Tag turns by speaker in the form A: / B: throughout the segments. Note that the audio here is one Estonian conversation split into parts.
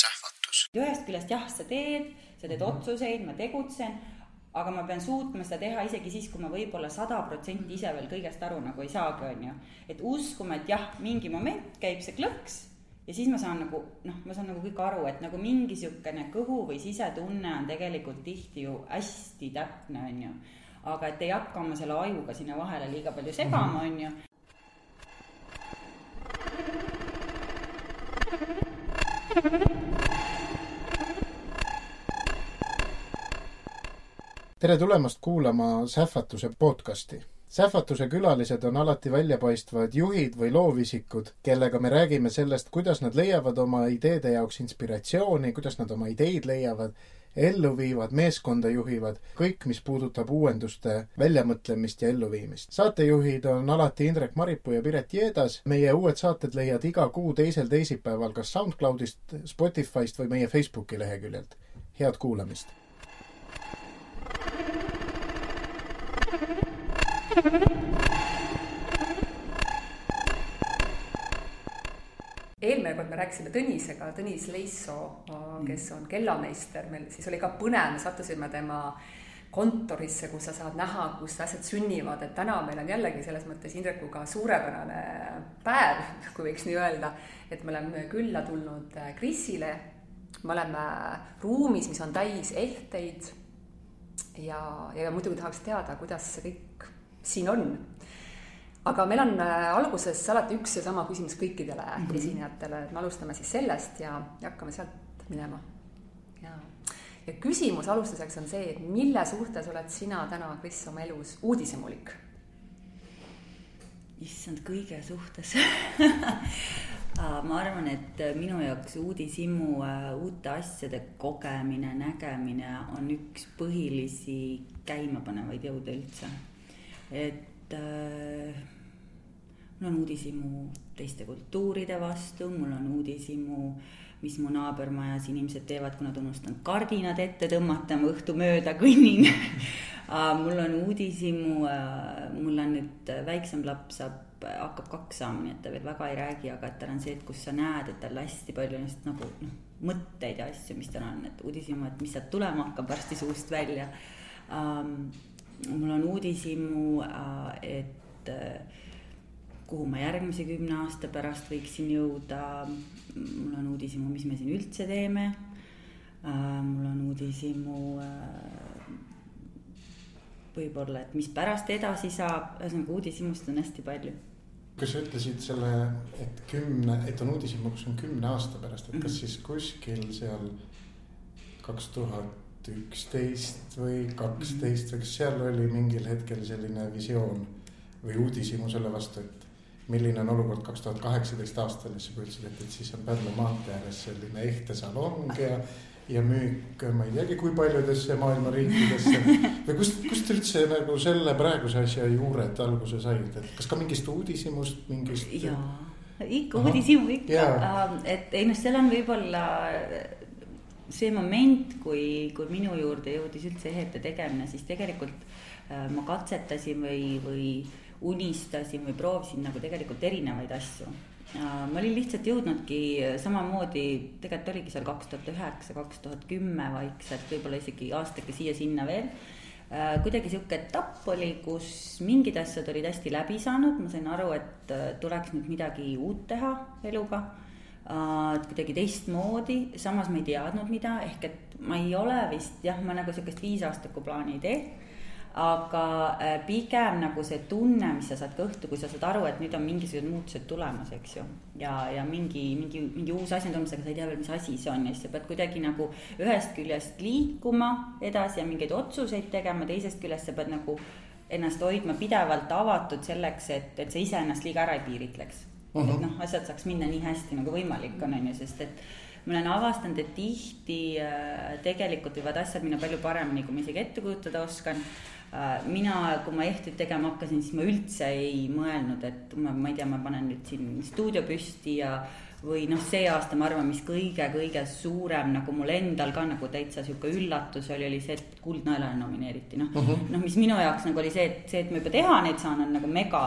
A: sähvatus.
B: ühest küljest jah, sa teed, sa teed otsuseid, ma tegutsen, aga ma pean suutma seda teha isegi siis, kui ma võib-olla sada protsenti ise veel kõigest aru nagu ei saagi, on ju. et uskuma, et jah, mingi moment käib see klõks ja siis ma saan nagu noh, ma saan nagu kõik aru, et nagu mingi niisugune kõhu või sisetunne on tegelikult tihti ju hästi täpne, on ju. aga et ei hakka oma selle ajuga sinna vahele liiga palju segama, on ju
C: tere tulemast kuulama Sähvatuse podcasti. sähvatuse külalised on alati väljapaistvad juhid või loovisikud, kellega me räägime sellest, kuidas nad leiavad oma ideede jaoks inspiratsiooni, kuidas nad oma ideid leiavad, ellu viivad, meeskonda juhivad, kõik, mis puudutab uuenduste väljamõtlemist ja elluviimist. saatejuhid on alati Indrek Maripuu ja Piret Jeedas. meie uued saated leiad iga kuu teisel teisipäeval kas SoundCloudist, Spotify'st või meie Facebooki leheküljelt. head kuulamist
D: eelmine kord me rääkisime Tõnisega, Tõnis Leissoo, kes on kellameister, meil siis oli ka põnev, me sattusime tema kontorisse, kus sa saad näha, kus asjad sünnivad, et täna meil on jällegi selles mõttes Indrekuga suurepärane päev, kui võiks nii öelda, et me oleme külla tulnud Krisile, me oleme ruumis, mis on täis ehteid. Ja, ja muidugi tahaks teada, kuidas see kõik siin on aga meil on äh, alguses alati üks ja sama küsimus kõikidele mm -hmm. esinejatele, et me alustame siis sellest ja, ja hakkame sealt minema. ja, ja küsimus alustuseks on see, et mille suhtes oled sina täna, Kris, oma elus uudishimulik?
B: issand, kõige suhtes ma arvan, et minu jaoks uudishimu, äh, uute asjade kogemine, nägemine on üks põhilisi käimapanevaid jõude üldse. et äh, mul on uudishimu teiste kultuuride vastu, mul on uudishimu, mis mu naabermajas inimesed teevad, kui nad unustanud kardinad ette tõmmata, ma õhtu mööda kõnnin mul on uudishimu, mul on nüüd väiksem laps saab, hakkab kaks saama, nii et ta veel väga ei räägi, aga et tal on see, et kus sa näed, et tal hästi palju lihtsalt nagu noh, mõtteid ja asju, mis tal on, et uudishimu, et mis sealt tulema hakkab varsti suust välja um,. mul on uudishimu, et kuhu ma järgmise kümne aasta pärast võiksin jõuda. mul on uudishimu, mis me siin üldse teeme. Äh, mul on uudishimu äh, võib-olla, et mis pärast edasi saab, ühesõnaga uudishimust on hästi palju.
C: kas sa ütlesid selle, et kümne, et on uudishimu, kus on kümne aasta pärast, et kas mhm. siis kuskil seal kaks tuhat üksteist või kaksteist või kas seal oli mingil hetkel selline visioon või uudishimu selle vastu, et milline on olukord kaks tuhat kaheksateist aastal ja sa kujutasid ette, et siis on Pärnu maantee ääres selline ehtesalong ja, ja müük, ma ei teagi, kui paljudesse maailma riikidesse. või kust, kust üldse nagu selle praeguse asja juured alguse said, et kas ka mingist uudishimust, mingist?
B: jaa, ikka uudishimu ikka, ähm, et ei noh, seal on võib-olla see moment, kui, kui minu juurde jõudis üldse ehete tegemine, siis tegelikult äh, ma katsetasin või, või unistasin või proovisin nagu tegelikult erinevaid asju. ma olin lihtsalt jõudnudki samamoodi, tegelikult oligi seal kaks tuhat üheksa, kaks tuhat kümme vaikselt, võib-olla isegi aastake siia-sinna veel äh, kuidagi sihuke etapp oli, kus mingid asjad olid hästi läbi saanud, ma sain aru, et äh, tuleks nüüd midagi uut teha eluga. Äh, kuidagi teistmoodi, samas ma ei teadnud, mida, ehk et ma ei ole vist jah, ma nagu sihukest viisaastaku plaani ei tee aga äh, pigem nagu see tunne, mis sa saad kõhtu, kui sa saad aru, et nüüd on mingisugused muutused tulemas, eks ju. ja, ja mingi, mingi, mingi uus asi on tulemas, aga sa ei tea veel, mis asi see on ja siis sa pead kuidagi nagu ühest küljest liikuma edasi ja mingeid otsuseid tegema, teisest küljest sa pead nagu ennast hoidma pidevalt avatud selleks, et, et sa iseennast liiga ära ei piiritleks uh. -huh. et noh, asjad saaks minna nii hästi nagu võimalik on, on ju, sest et ma olen avastanud, et tihti äh, tegelikult võivad asjad minna palju paremini, kui ma isegi ette kujutada oskan mina, kui ma ehtuid tegema hakkasin, siis ma üldse ei mõelnud, et ma, ma ei tea, ma panen nüüd siin stuudio püsti ja või noh, see aasta ma arvan, mis kõige-kõige suurem nagu mul endal ka nagu täitsa sihuke üllatus oli, oli see, et Kuldnaelale nomineeriti, noh uh -huh.. noh, mis minu jaoks nagu oli see, et see, et ma juba teha neid saan, on nagu mega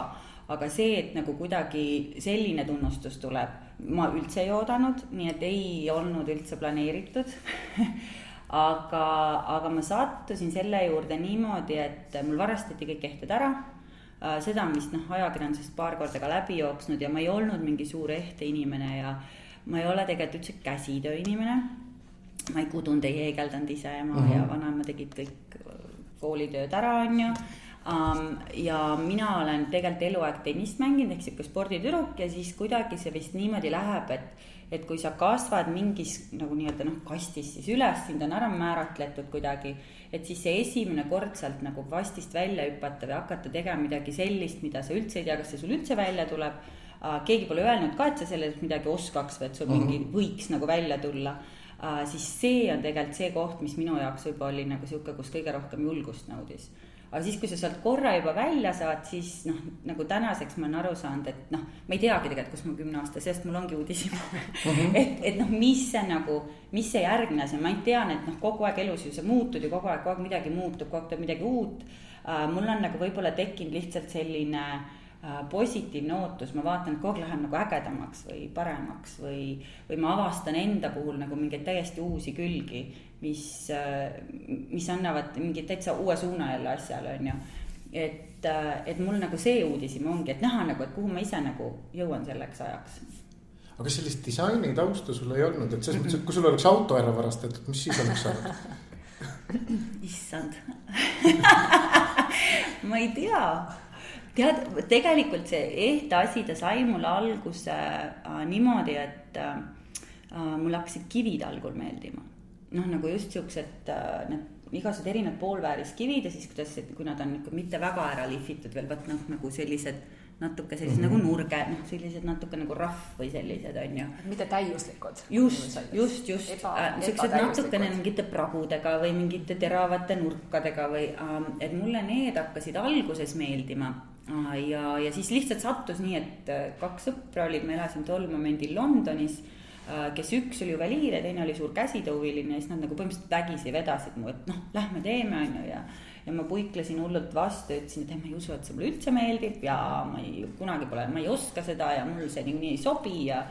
B: aga see, et nagu kuidagi selline tunnustus tuleb, ma üldse ei oodanud, nii et ei olnud üldse planeeritud aga, aga ma sattusin selle juurde niimoodi, et mul varastati kõik ehted ära äh, seda, mis noh, ajakirjandusest paar korda ka läbi jooksnud ja ma ei olnud mingi suur ehte inimene ja ma ei ole tegelikult üldse käsitöö inimene. ma ei kudunud, ei heegeldanud ise, ema mm -hmm. ja vanaema tegid kõik koolitööd ära, onju um,. ja mina olen tegelikult eluaeg tennist mänginud ehk sihuke sporditüdruk ja siis kuidagi see vist niimoodi läheb, et, et kui sa kasvad mingis nagu nii-öelda noh, kastis siis üles, sind on ära määratletud kuidagi. et siis see esimene kord sealt nagu kastist välja hüpata või hakata tegema midagi sellist, mida sa üldse ei tea, kas see sul üldse välja tuleb keegi pole öelnud ka, et sa selles midagi oskaks või et sul mm -hmm. mingi võiks nagu välja tulla siis see on tegelikult see koht, mis minu jaoks võib-olla oli nagu sihuke, kus kõige rohkem julgust nõudis aga siis, kui sa sealt korra juba välja saad, siis noh, nagu tänaseks ma olen aru saanud, et noh, ma ei teagi tegelikult, kus mu kümne aasta seest mul ongi uudishimu mm. -hmm. et, et noh, mis see nagu, mis see järgmine asi on, ma tean, et noh, kogu aeg elus ju sa muutud ju kogu aeg, kogu aeg midagi muutub, kogu aeg tuleb midagi uut uh,. mul on nagu võib-olla tekkinud lihtsalt selline uh, positiivne ootus, ma vaatan, et kogu aeg läheb nagu ägedamaks või paremaks või, või ma avastan enda puhul nagu mingeid täiesti uusi külgi mis, mis annavad mingi täitsa uue suuna jälle asjale, on ju. et, et mul nagu see uudishimu ongi, et näha nagu, et kuhu ma ise nagu jõuan selleks ajaks.
C: aga sellist disaini tausta sul ei olnud, et selles mõttes, et kui sul oleks auto ära varastatud, mis siis oleks saanud?
B: issand ma ei tea tead, tegelikult see ehte asi, ta sai mul alguse äh, niimoodi, et äh, äh mulle hakkasid kivid algul meeldima noh, nagu just siuksed äh, need igasugused erinevad poolvääriskivid ja siis kuidas, kui nad on ikka mitte väga ära lihvitud veel, vot noh, nagu sellised natuke sellised mm -hmm. nagu nurge, noh, sellised natuke nagu rahv või sellised on ju.
D: mitte täiuslikud.
B: just, just, just Eba, äh,, siuksed natukene mingite pragudega või mingite teravate nurkadega või äh,, et mulle need hakkasid alguses meeldima. Ja, ja siis lihtsalt sattus nii, et äh, kaks sõpra olid, ma elasin tol momendil Londonis Äh, kes üks oli juveliir ja teine oli suur käsitööhuviline ja siis nad nagu põhimõtteliselt vägisi vedasid mu, et noh, lähme teeme, on ju, ja. ja ma puiklesin hullult vastu, ütlesin, et ei, ma ei usu, et see mulle üldse meeldib ja ma ei, kunagi pole, ma ei oska seda ja mul see niikuinii ei sobi ja.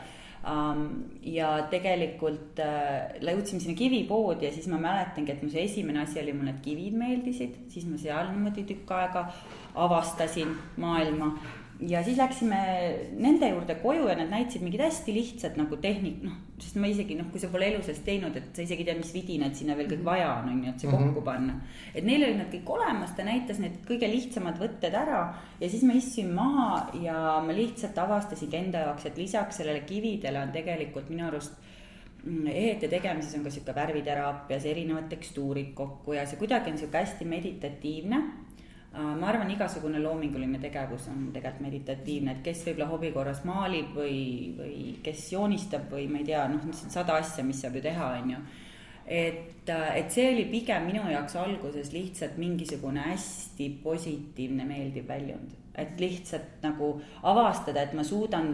B: Ja tegelikult äh, jõudsime sinna kivipoodi ja siis ma mäletangi, et mu see esimene asi oli, mulle need kivid meeldisid, siis ma seal niimoodi tükk aega avastasin maailma ja siis läksime nende juurde koju ja nad näitasid mingid hästi lihtsad nagu tehnik-, noh, sest ma isegi noh, kui sa pole elu sees teinud, et sa isegi ei tea, mis vidinad sinna veel kõik vaja on, on ju, et see -hmm. kokku panna. et neil olid nad kõik olemas, ta näitas need kõige lihtsamad võtted ära ja siis ma istusin maha ja ma lihtsalt avastasingi enda jaoks, et lisaks sellele kividele on tegelikult minu arust mm, ehete tegemises on ka sihuke värviteraapias erinevad tekstuurid kokku ja see kuidagi on sihuke hästi meditatiivne ma arvan, igasugune loominguline tegevus on tegelikult meditatiivne, et kes võib-olla hobi korras maalib või, või kes joonistab või ma ei tea, noh, sada asja, mis saab ju teha, on ju. et, äh, et see oli pigem minu jaoks alguses lihtsalt mingisugune hästi positiivne, meeldiv väljund, et lihtsalt nagu avastada, et ma suudan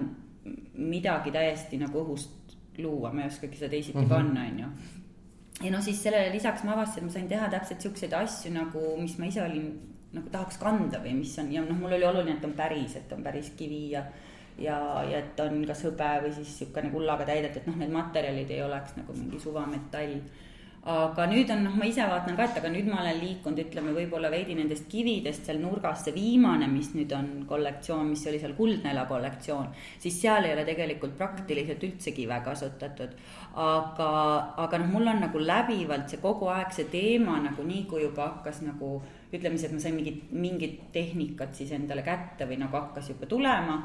B: midagi täiesti nagu õhust luua, ma ei oskagi seda teisiti mm -hmm. panna, on ju ja no siis sellele lisaks ma avastasin, et ma sain teha täpselt siukseid asju nagu, mis ma ise olin nagu tahaks kanda või mis on ja noh, mul oli oluline, et on päris, et on päris kivi ja ja, ja et on kas hõbe või siis niisugune kullaga täidetud, noh, need materjalid ei oleks nagu mingi suvametall. Aga nüüd on noh, ma ise vaatan ka, et aga nüüd ma olen liikunud, ütleme võib-olla veidi nendest kividest seal nurgas, see viimane, mis nüüd on kollektsioon, mis oli seal Kuldnela kollektsioon, siis seal ei ole tegelikult praktiliselt üldse kive kasutatud. aga, aga noh, mul on nagu läbivalt see kogu aeg see teema nagu nii, kui juba hakkas nagu ütleme siis, et ma sain mingit, mingit tehnikat siis endale kätte või nagu hakkas juba tulema,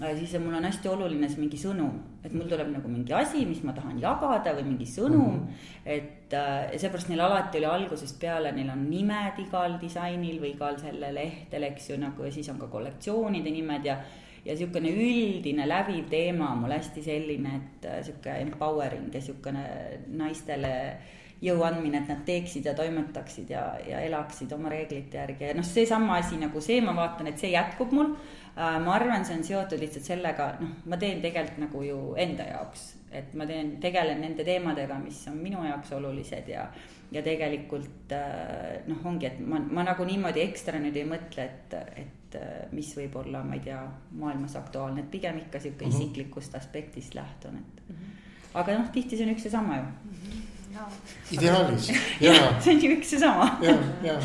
B: siis mul on hästi oluline see mingi sõnum, et mul tuleb nagu mingi asi, mis ma tahan jagada või mingi sõnum mm. -hmm. et äh, seepärast neil alati oli algusest peale, neil on nimed igal disainil või igal sellel lehtel, eks ju, nagu ja siis on ka kollektsioonide nimed ja ja niisugune üldine läbiv teema on mul hästi selline, et äh, sihuke empowering ja niisugune naistele jõu andmine, et nad teeksid ja toimetaksid ja, ja elaksid oma reeglite järgi ja noh, seesama asi nagu see, ma vaatan, et see jätkub mul. Äh, ma arvan, see on seotud lihtsalt sellega, noh, ma teen tegelikult nagu ju enda jaoks, et ma teen, tegelen nende teemadega, mis on minu jaoks olulised ja ja tegelikult äh, noh, ongi, et ma, ma nagu niimoodi ekstra nüüd ei mõtle, et, et mis võib olla, ma ei tea, maailmas aktuaalne, et pigem ikka sihuke mm -hmm. isiklikust aspektist lähtun, et mm. -hmm. aga noh, tihti see on üks ja sama ju mm. -hmm
C: ideaalis,
B: jaa. see on ju üks ja sama.
C: jah, jah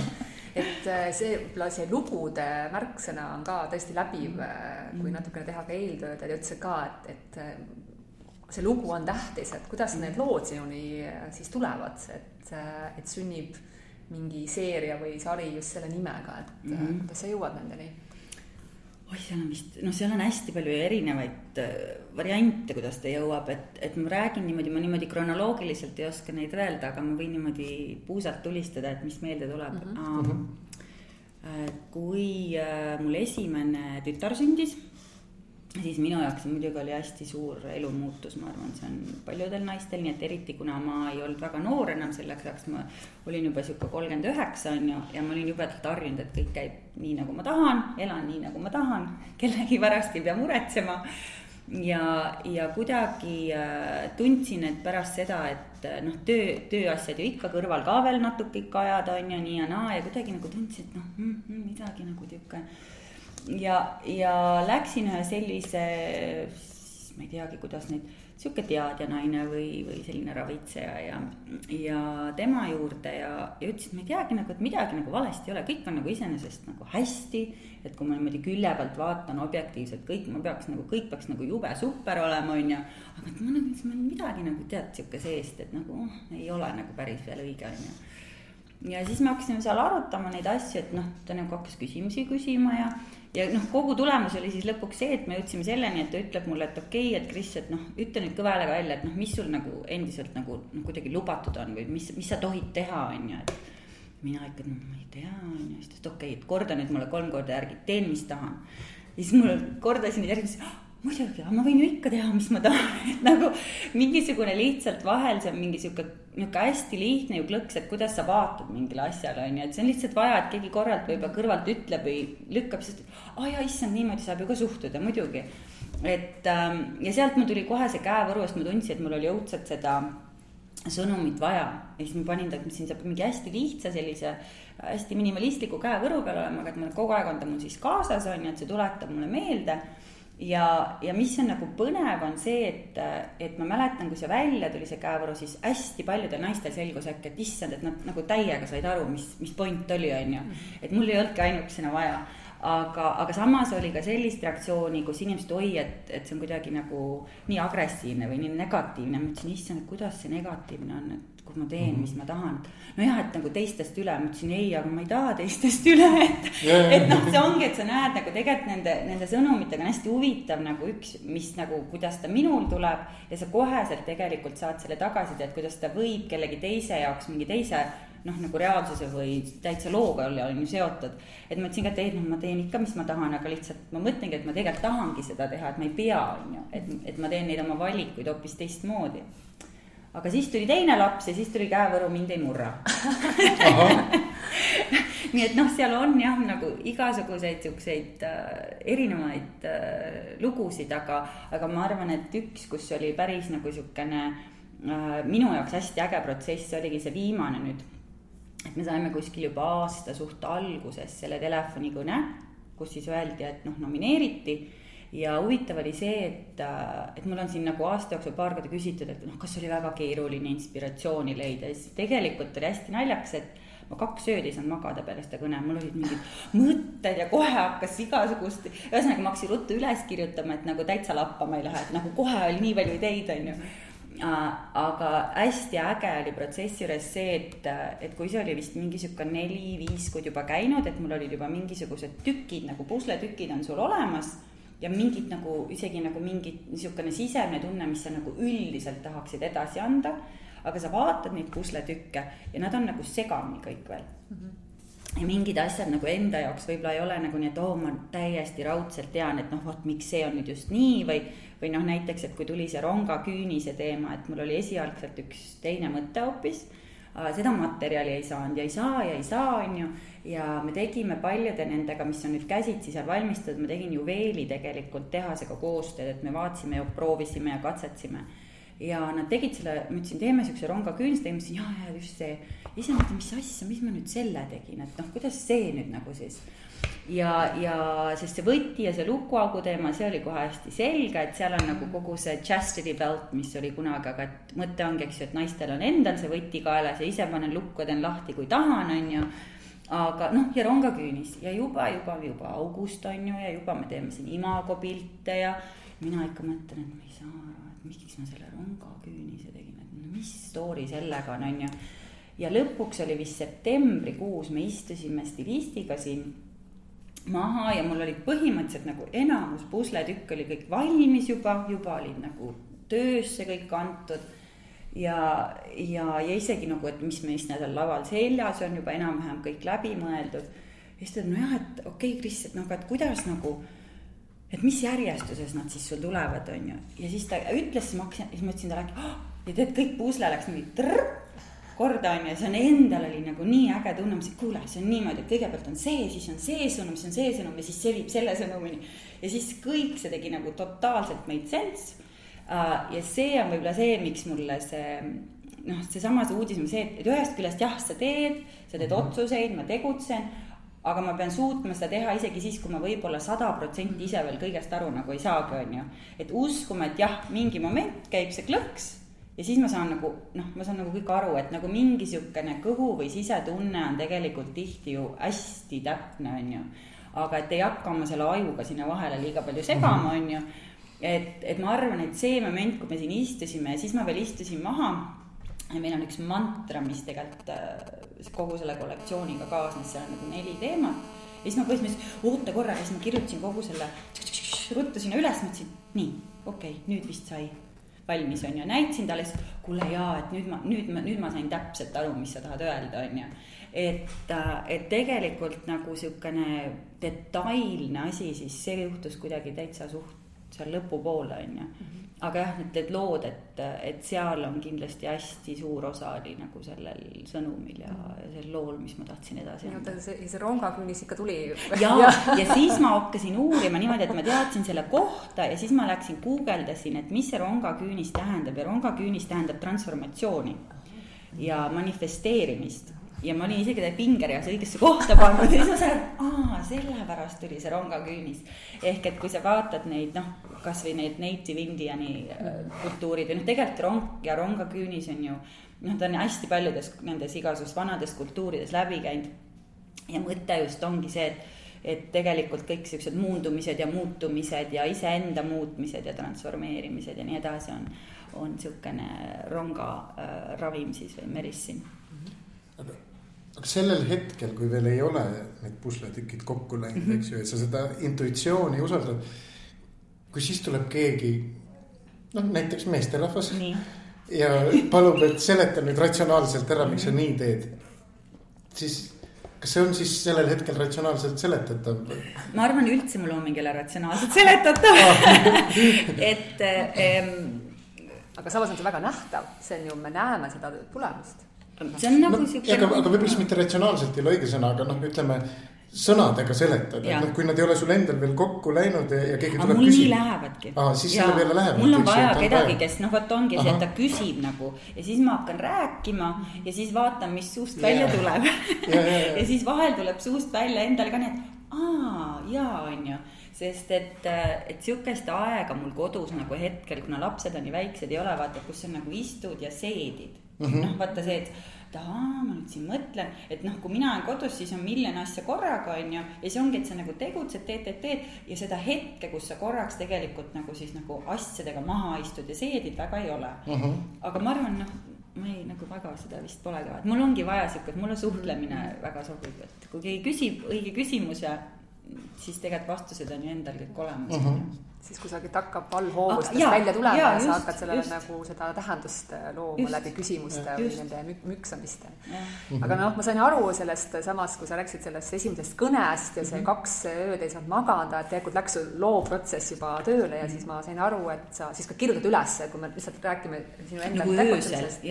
D: et äh, see, võib-olla see lugude märksõna on ka tõesti läbiv, äh, kui natukene teha ka eeltööd, et ütlesid ka, et, et äh, see lugu on tähtis, et kuidas need lood sinuni siis tulevad, et, et sünnib mingi seeria või sari just selle nimega, et mm -hmm. kuidas sa jõuad nendeni
B: oi, seal on vist, noh, seal on hästi palju erinevaid äh, variante, kuidas ta jõuab, et, et ma räägin niimoodi, ma niimoodi kronoloogiliselt ei oska neid öelda, aga ma võin niimoodi puusalt tulistada, et mis meelde tuleb mm. -hmm. kui äh, mul esimene tütar sündis siis minu jaoks muidugi oli hästi suur elumuutus, ma arvan, see on paljudel naistel, nii et eriti kuna ma ei olnud väga noor enam selleks ajaks, ma olin juba sihuke kolmkümmend üheksa on ju, ja ma olin jubedalt harjunud, et kõik käib nii, nagu ma tahan, elan nii, nagu ma tahan, kellegi pärast ei pea muretsema. ja, ja kuidagi äh, tundsin, et pärast seda, et äh, noh, töö, tööasjad ju ikka kõrval ka veel natuke ikka ajada on ju nii ja naa ja kuidagi nagu tundsin, et noh mm, mm, midagi nagu niisugune ja, ja läksin ühe sellise, ma ei teagi, kuidas neid, sihuke teadjanaine või, või selline ravitseja ja, ja tema juurde ja, ja ütles, et ma ei teagi nagu, et midagi nagu valesti ei ole, kõik on nagu iseenesest nagu hästi. et kui ma niimoodi külje pealt vaatan objektiivselt, kõik, ma peaks nagu, kõik peaks nagu jube super olema, on ju. aga et ma nagu, midagi nagu tead sihuke seest, et nagu oh, ei ole nagu päris veel õige, on ju ja siis me hakkasime seal arutama neid asju, et noh, ta nagu hakkas küsimusi küsima ja ja noh, kogu tulemus oli siis lõpuks see, et me jõudsime selleni, et ta ütleb mulle, et okei okay,, et Kris, et noh, ütle nüüd kõva häälega välja, et noh, mis sul nagu endiselt nagu noh, kuidagi lubatud on või mis, mis sa tohid teha, on ju, et. mina ikka, no ma ei tea, on ju, siis ta ütles, okei okay,, et korda nüüd mulle kolm korda järgi, teen, mis tahan. ja siis mul kordasin neid järgi, muidugi, aga ma võin ju ikka teha, mis ma tahan, et nagu mingisugune lihtsalt vahel see on mingi sihuke nihuke hästi lihtne ju klõks, et kuidas sa vaatad mingile asjale, on ju, et see on lihtsalt vaja, et keegi korralt võib-olla kõrvalt ütleb või lükkab, sest aa oh, jaa, issand, niimoodi saab ju ka suhtuda, muidugi. et ähm, ja sealt mul tuli kohe see käevõru, sest ma tundsin, et mul oli õudselt seda sõnumit vaja. Ja siis ma panin ta, siin saab mingi hästi lihtsa sellise hästi minimalistliku käevõru peal olema, aga et ma kogu aeg on ta mul siis kaasas on ju, et see tuletab mulle meelde ja, ja mis on nagu põnev, on see, et, et ma mäletan, kui see välja tuli, see käevõru, siis hästi paljudel naistel selgus äkki, et issand, et nad nagu täiega said aru, mis, mis point oli, on ju. et mul ei olnudki ainukesena vaja. aga, aga samas oli ka sellist reaktsiooni, kus inimesed, oi, et, et see on kuidagi nagu nii agressiivne või nii negatiivne. ma ütlesin, issand, kuidas see negatiivne on, et kui ma teen, mis ma tahan. nojah, et nagu teistest üle, ma ütlesin ei, aga ma ei taha teistest üle, et yeah., et noh, see ongi, et sa näed nagu tegelikult nende, nende sõnumitega on hästi huvitav nagu üks, mis nagu, kuidas ta minul tuleb ja sa koheselt tegelikult saad selle tagasiside, et kuidas ta võib kellegi teise jaoks mingi teise noh, nagu reaalsuse või täitsa looga on ju seotud. et ma ütlesin ka, et ei, noh, ma teen ikka, mis ma tahan, aga lihtsalt ma mõtlengi, et ma tegelikult tahangi seda teha, et ma ei pea, on ju, et, et ma teen neid oma valikuid hoopis teistmoodi aga siis tuli teine laps ja siis tuli käevõru, mind ei murra. Nii et noh, seal on jah, nagu igasuguseid siukseid äh, erinevaid äh, lugusid, aga, aga ma arvan, et üks, kus oli päris nagu siukene äh, minu jaoks hästi äge protsess, oligi see viimane nüüd. et me saime kuskil juba aasta suht alguses selle telefonikõne, kus siis öeldi, et noh, nomineeriti ja huvitav oli see, et, et mul on siin nagu aasta jooksul paar korda küsitud, et noh, kas oli väga keeruline inspiratsiooni leida. Ja siis tegelikult oli hästi naljakas, et ma kaks ööd ei saanud magada peale seda kõne, mul olid mingid mõtted ja kohe hakkas igasugust, ühesõnaga ma hakkasin ruttu üles kirjutama, et nagu täitsa lappama ei lähe, et nagu kohe oli nii palju ideid, on ju aga hästi äge oli protsessi juures see, et, et kui see oli vist mingi sihuke neli-viis kuud juba käinud, et mul olid juba mingisugused tükid nagu pusletükid on sul olemas ja mingid nagu isegi nagu mingi niisugune sisemine tunne, mis sa nagu üldiselt tahaksid edasi anda. aga sa vaatad neid pusletükke ja nad on nagu segamini kõik veel mm. -hmm. ja mingid asjad nagu enda jaoks võib-olla ei ole nagu nii, et oo oh,, ma täiesti raudselt tean, et noh, vot miks see on nüüd just nii või. või noh, näiteks, et kui tuli see ronga küünise teema, et mul oli esialgselt üks teine mõte hoopis seda materjali ei saanud ja ei saa ja ei saa, on ju. ja me tegime paljude nendega, mis on nüüd käsitsi seal valmistatud, ma tegin juveeli tegelikult tehasega koostööd, et me vaatasime ja proovisime ja katsetasime ja nad tegid selle, ma ütlesin, teeme siukse ronga küünst, ma ütlesin ja, ja just see. ise mõtlesin, mis asja, mis ma nüüd selle tegin, et noh, kuidas see nüüd nagu siis ja, ja sest see võti ja see lukuaugu teema, see oli kohe hästi selge, et seal on nagu kogu see chastity belt, mis oli kunagi, aga et mõte ongi, eks ju, et naistel on endal see võti kaelas ja ise panen lukku ja teen lahti, kui tahan, on ju. aga noh, ja rongaküünis ja juba, juba, juba august on ju ja juba me teeme siin imago pilte ja mina ikka mõtlen, et ma ei saa aru, et miks ma selle rongaküünise tegin, et no mis story sellega on, on ju. ja lõpuks oli vist septembrikuus, me istusime stilistiga siin maha ja mul olid põhimõtteliselt nagu enamus pusletükk oli kõik valmis juba, juba olid nagu töösse kõik antud. ja, ja, ja isegi nagu, et mis meil seal laval seljas on juba enam-vähem kõik läbi mõeldud. ja siis ta ütles, nojah, et okei okay,, Kris, et noh, aga et kuidas nagu, et mis järjestuses nad siis sul tulevad, on ju. ja siis ta ütles, siis ma hakkasin, siis ma ütlesin talle, et oh, ja tead, kõik pusle läks niimoodi trrr korda on ju, see on endal oli nagu nii äge tunne, ma ütlesin, kuule, see on niimoodi, et kõigepealt on see, siis on see sõnum, siis on see sõnum ja siis see viib selle sõnumini. ja siis kõik see tegi nagu totaalselt made sense. Uh, ja see on võib-olla see, miks mulle see noh, seesama see uudis on see, et ühest küljest jah, sa teed, sa teed -hmm. otsuseid, ma tegutsen aga ma pean suutma seda teha isegi siis, kui ma võib-olla sada protsenti ise veel kõigest aru nagu ei saagi, on ju. et uskuma, et jah, mingi moment käib see klõks ja siis ma saan nagu noh, ma saan nagu kõik aru, et nagu mingi sihukene kõhu või sisetunne on tegelikult tihti ju hästi täpne, on ju. aga et ei hakka oma selle ajuga sinna vahele liiga palju segama, on ju. et, et ma arvan, et see moment, kui me siin istusime ja siis ma veel istusin maha. ja meil on üks mantra, mis tegelikult äh, kogu selle kollektsiooniga kaasnes, seal on nagu neli teemat. ja siis ma põhimõtteliselt, oota korra, ja siis ma kirjutasin kogu selle ruttu sinna üles, mõtlesin, nii, okei okay,, nüüd vist sai valmis, on ju, näitasin talle, siis kuule jaa, et nüüd ma, nüüd ma, nüüd ma sain täpselt aru, mis sa tahad öelda, on ju. et, äh, et tegelikult nagu sihukene detailne asi, siis see juhtus kuidagi täitsa suht seal lõpupoole, on ju. Mhm aga jah, need, need lood, et, et seal on kindlasti hästi suur osa oli nagu sellel sõnumil ja, ja sel lool, mis ma tahtsin edasi
D: anda. see, see rongakünnis ikka tuli.
B: ja, ja., ja siis ma hakkasin uurima niimoodi, et ma teadsin selle kohta ja siis ma läksin guugeldasin, et mis see rongaküünis tähendab ja rongaküünis tähendab transformatsiooni ja manifesteerimist ja ma olin isegi pingereas õigesse kohta pannud ja siis ma sain, aa, sellepärast tuli see rongaküünis. ehk et kui sa vaatad neid noh, kasvõi neid native Indiani äh, kultuurid või noh, tegelikult rong ja rongaküünis on ju noh, ta on hästi paljudes nendes igasugustes vanades kultuurides läbi käinud. ja mõte just ongi see, et et tegelikult kõik siuksed muundumised ja muutumised ja iseenda muutmised ja transformeerimised ja nii edasi on, on niisugune ronga äh, ravim siis või medicine
C: aga sellel hetkel, kui veel ei ole need pusletükid kokku läinud mm, -hmm. eks ju, et sa seda intuitsiooni usaldad. kui siis tuleb keegi, noh näiteks meesterahvas. ja palub, et seleta nüüd ratsionaalselt ära, miks sa nii teed. siis kas see on siis sellel hetkel ratsionaalselt seletatav?
B: ma arvan, üldse mu looming ei ole ratsionaalselt seletatav et ähm,.
D: aga samas on see väga nähtav, see on ju, me näeme seda tulemust
B: see on nagu no, siuke.
C: aga, aga võib-olla siis mitte ratsionaalselt ei ole õige sõna, aga noh, ütleme sõnadega seletada, et noh, kui nad ei ole sul endal veel kokku läinud ja, ja keegi tuleb
B: küsib. nii lähevadki.
C: aa, siis selle peale läheb.
B: mul on vaja kedagi, kes noh, vot ongi see, et ta küsib nagu ja siis ma hakkan rääkima ja siis vaatan, mis suust yeah. välja tuleb ja, ja, ja. ja siis vahel tuleb suust välja endale ka nii, et aa, jaa, on ju sest et, et sihukest aega mul kodus nagu hetkel, kuna lapsed on nii väiksed, ei ole vaata, kus sa nagu istud ja seedid mm -hmm.. noh, vaata see, et aa, ma nüüd siin mõtlen, et noh, kui mina olen kodus, siis on miljon asja korraga, on ju. ja siis ongi, et sa nagu tegutsed, teed, teed, teed ja seda hetke, kus sa korraks tegelikult nagu siis nagu asjadega maha istud ja seedid, väga ei ole mm. -hmm. aga ma arvan, noh ma ei nagu väga seda vist pole ka, et mul ongi vaja sihuke, et mulle suhtlemine väga sobib, et kui keegi küsib õige küsimuse, siis tegelikult vastused on ju endal kõik olemas mm. -hmm
D: siis kusagilt hakkab allhoovustest ah, välja tulema ja, ja sa hakkad sellele just. nagu seda tähendust äh, looma just. läbi küsimuste ja, või just. nende mük müksamiste. aga noh, ma sain aru sellest samas, kui sa rääkisid sellest esimesest kõnest ja see mm -hmm. kaks ööd ei saanud magada, et tegelikult läks loo protsess juba tööle ja mm -hmm. siis ma sain aru, et sa siis ka kirjutad üles, kui me lihtsalt räägime sinu enda
B: nagu tegutsemisest.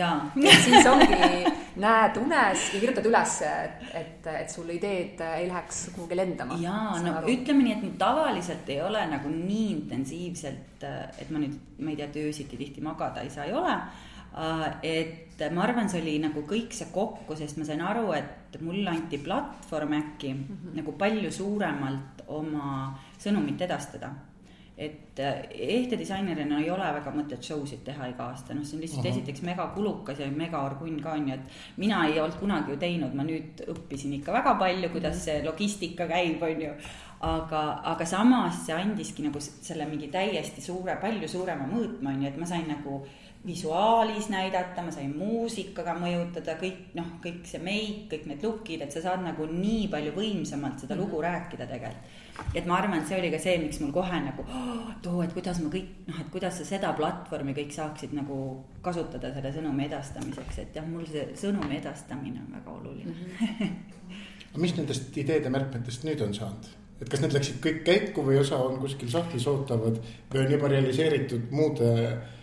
D: siis ongi, näed unes ja kirjutad üles, et, et, et sul ideed ei läheks kuhugi lendama.
B: jaa, no aru. ütleme nii, et tavaliselt ei ole nagu nii intensiivselt, et ma nüüd, ma ei tea, et öösiti tihti magada ei saa, ei ole. et ma arvan, see oli nagu kõik see kokku, sest ma sain aru, et mulle anti platvorm äkki mm -hmm. nagu palju suuremalt oma sõnumit edastada et ehtedisainerina ei ole väga mõtet show sid teha iga aasta, noh, see on lihtsalt Aha. esiteks megakulukas ja megaorgunn ka on ju, et mina ei olnud kunagi ju teinud, ma nüüd õppisin ikka väga palju, kuidas see logistika käib, on ju aga, aga samas see andiski nagu selle mingi täiesti suure, palju suurema mõõtme on ju, et ma sain nagu visuaalis näidata, ma sain muusikaga mõjutada, kõik noh, kõik see meik, kõik need look'id, et sa saad nagu nii palju võimsamalt seda lugu mhm. rääkida tegelikult. et ma arvan, et see oli ka see, miks mul kohe nagu oh,, et oo, et kuidas ma kõik noh, et kuidas sa seda platvormi kõik saaksid nagu kasutada selle sõnumi edastamiseks, et jah, mul see sõnumi edastamine on väga oluline mm.
C: -hmm. aga mis nendest ideede märkmetest nüüd on saanud? et kas need läksid kõik käiku või osa on kuskil sahtlis ootavad või on juba realiseeritud muude eh,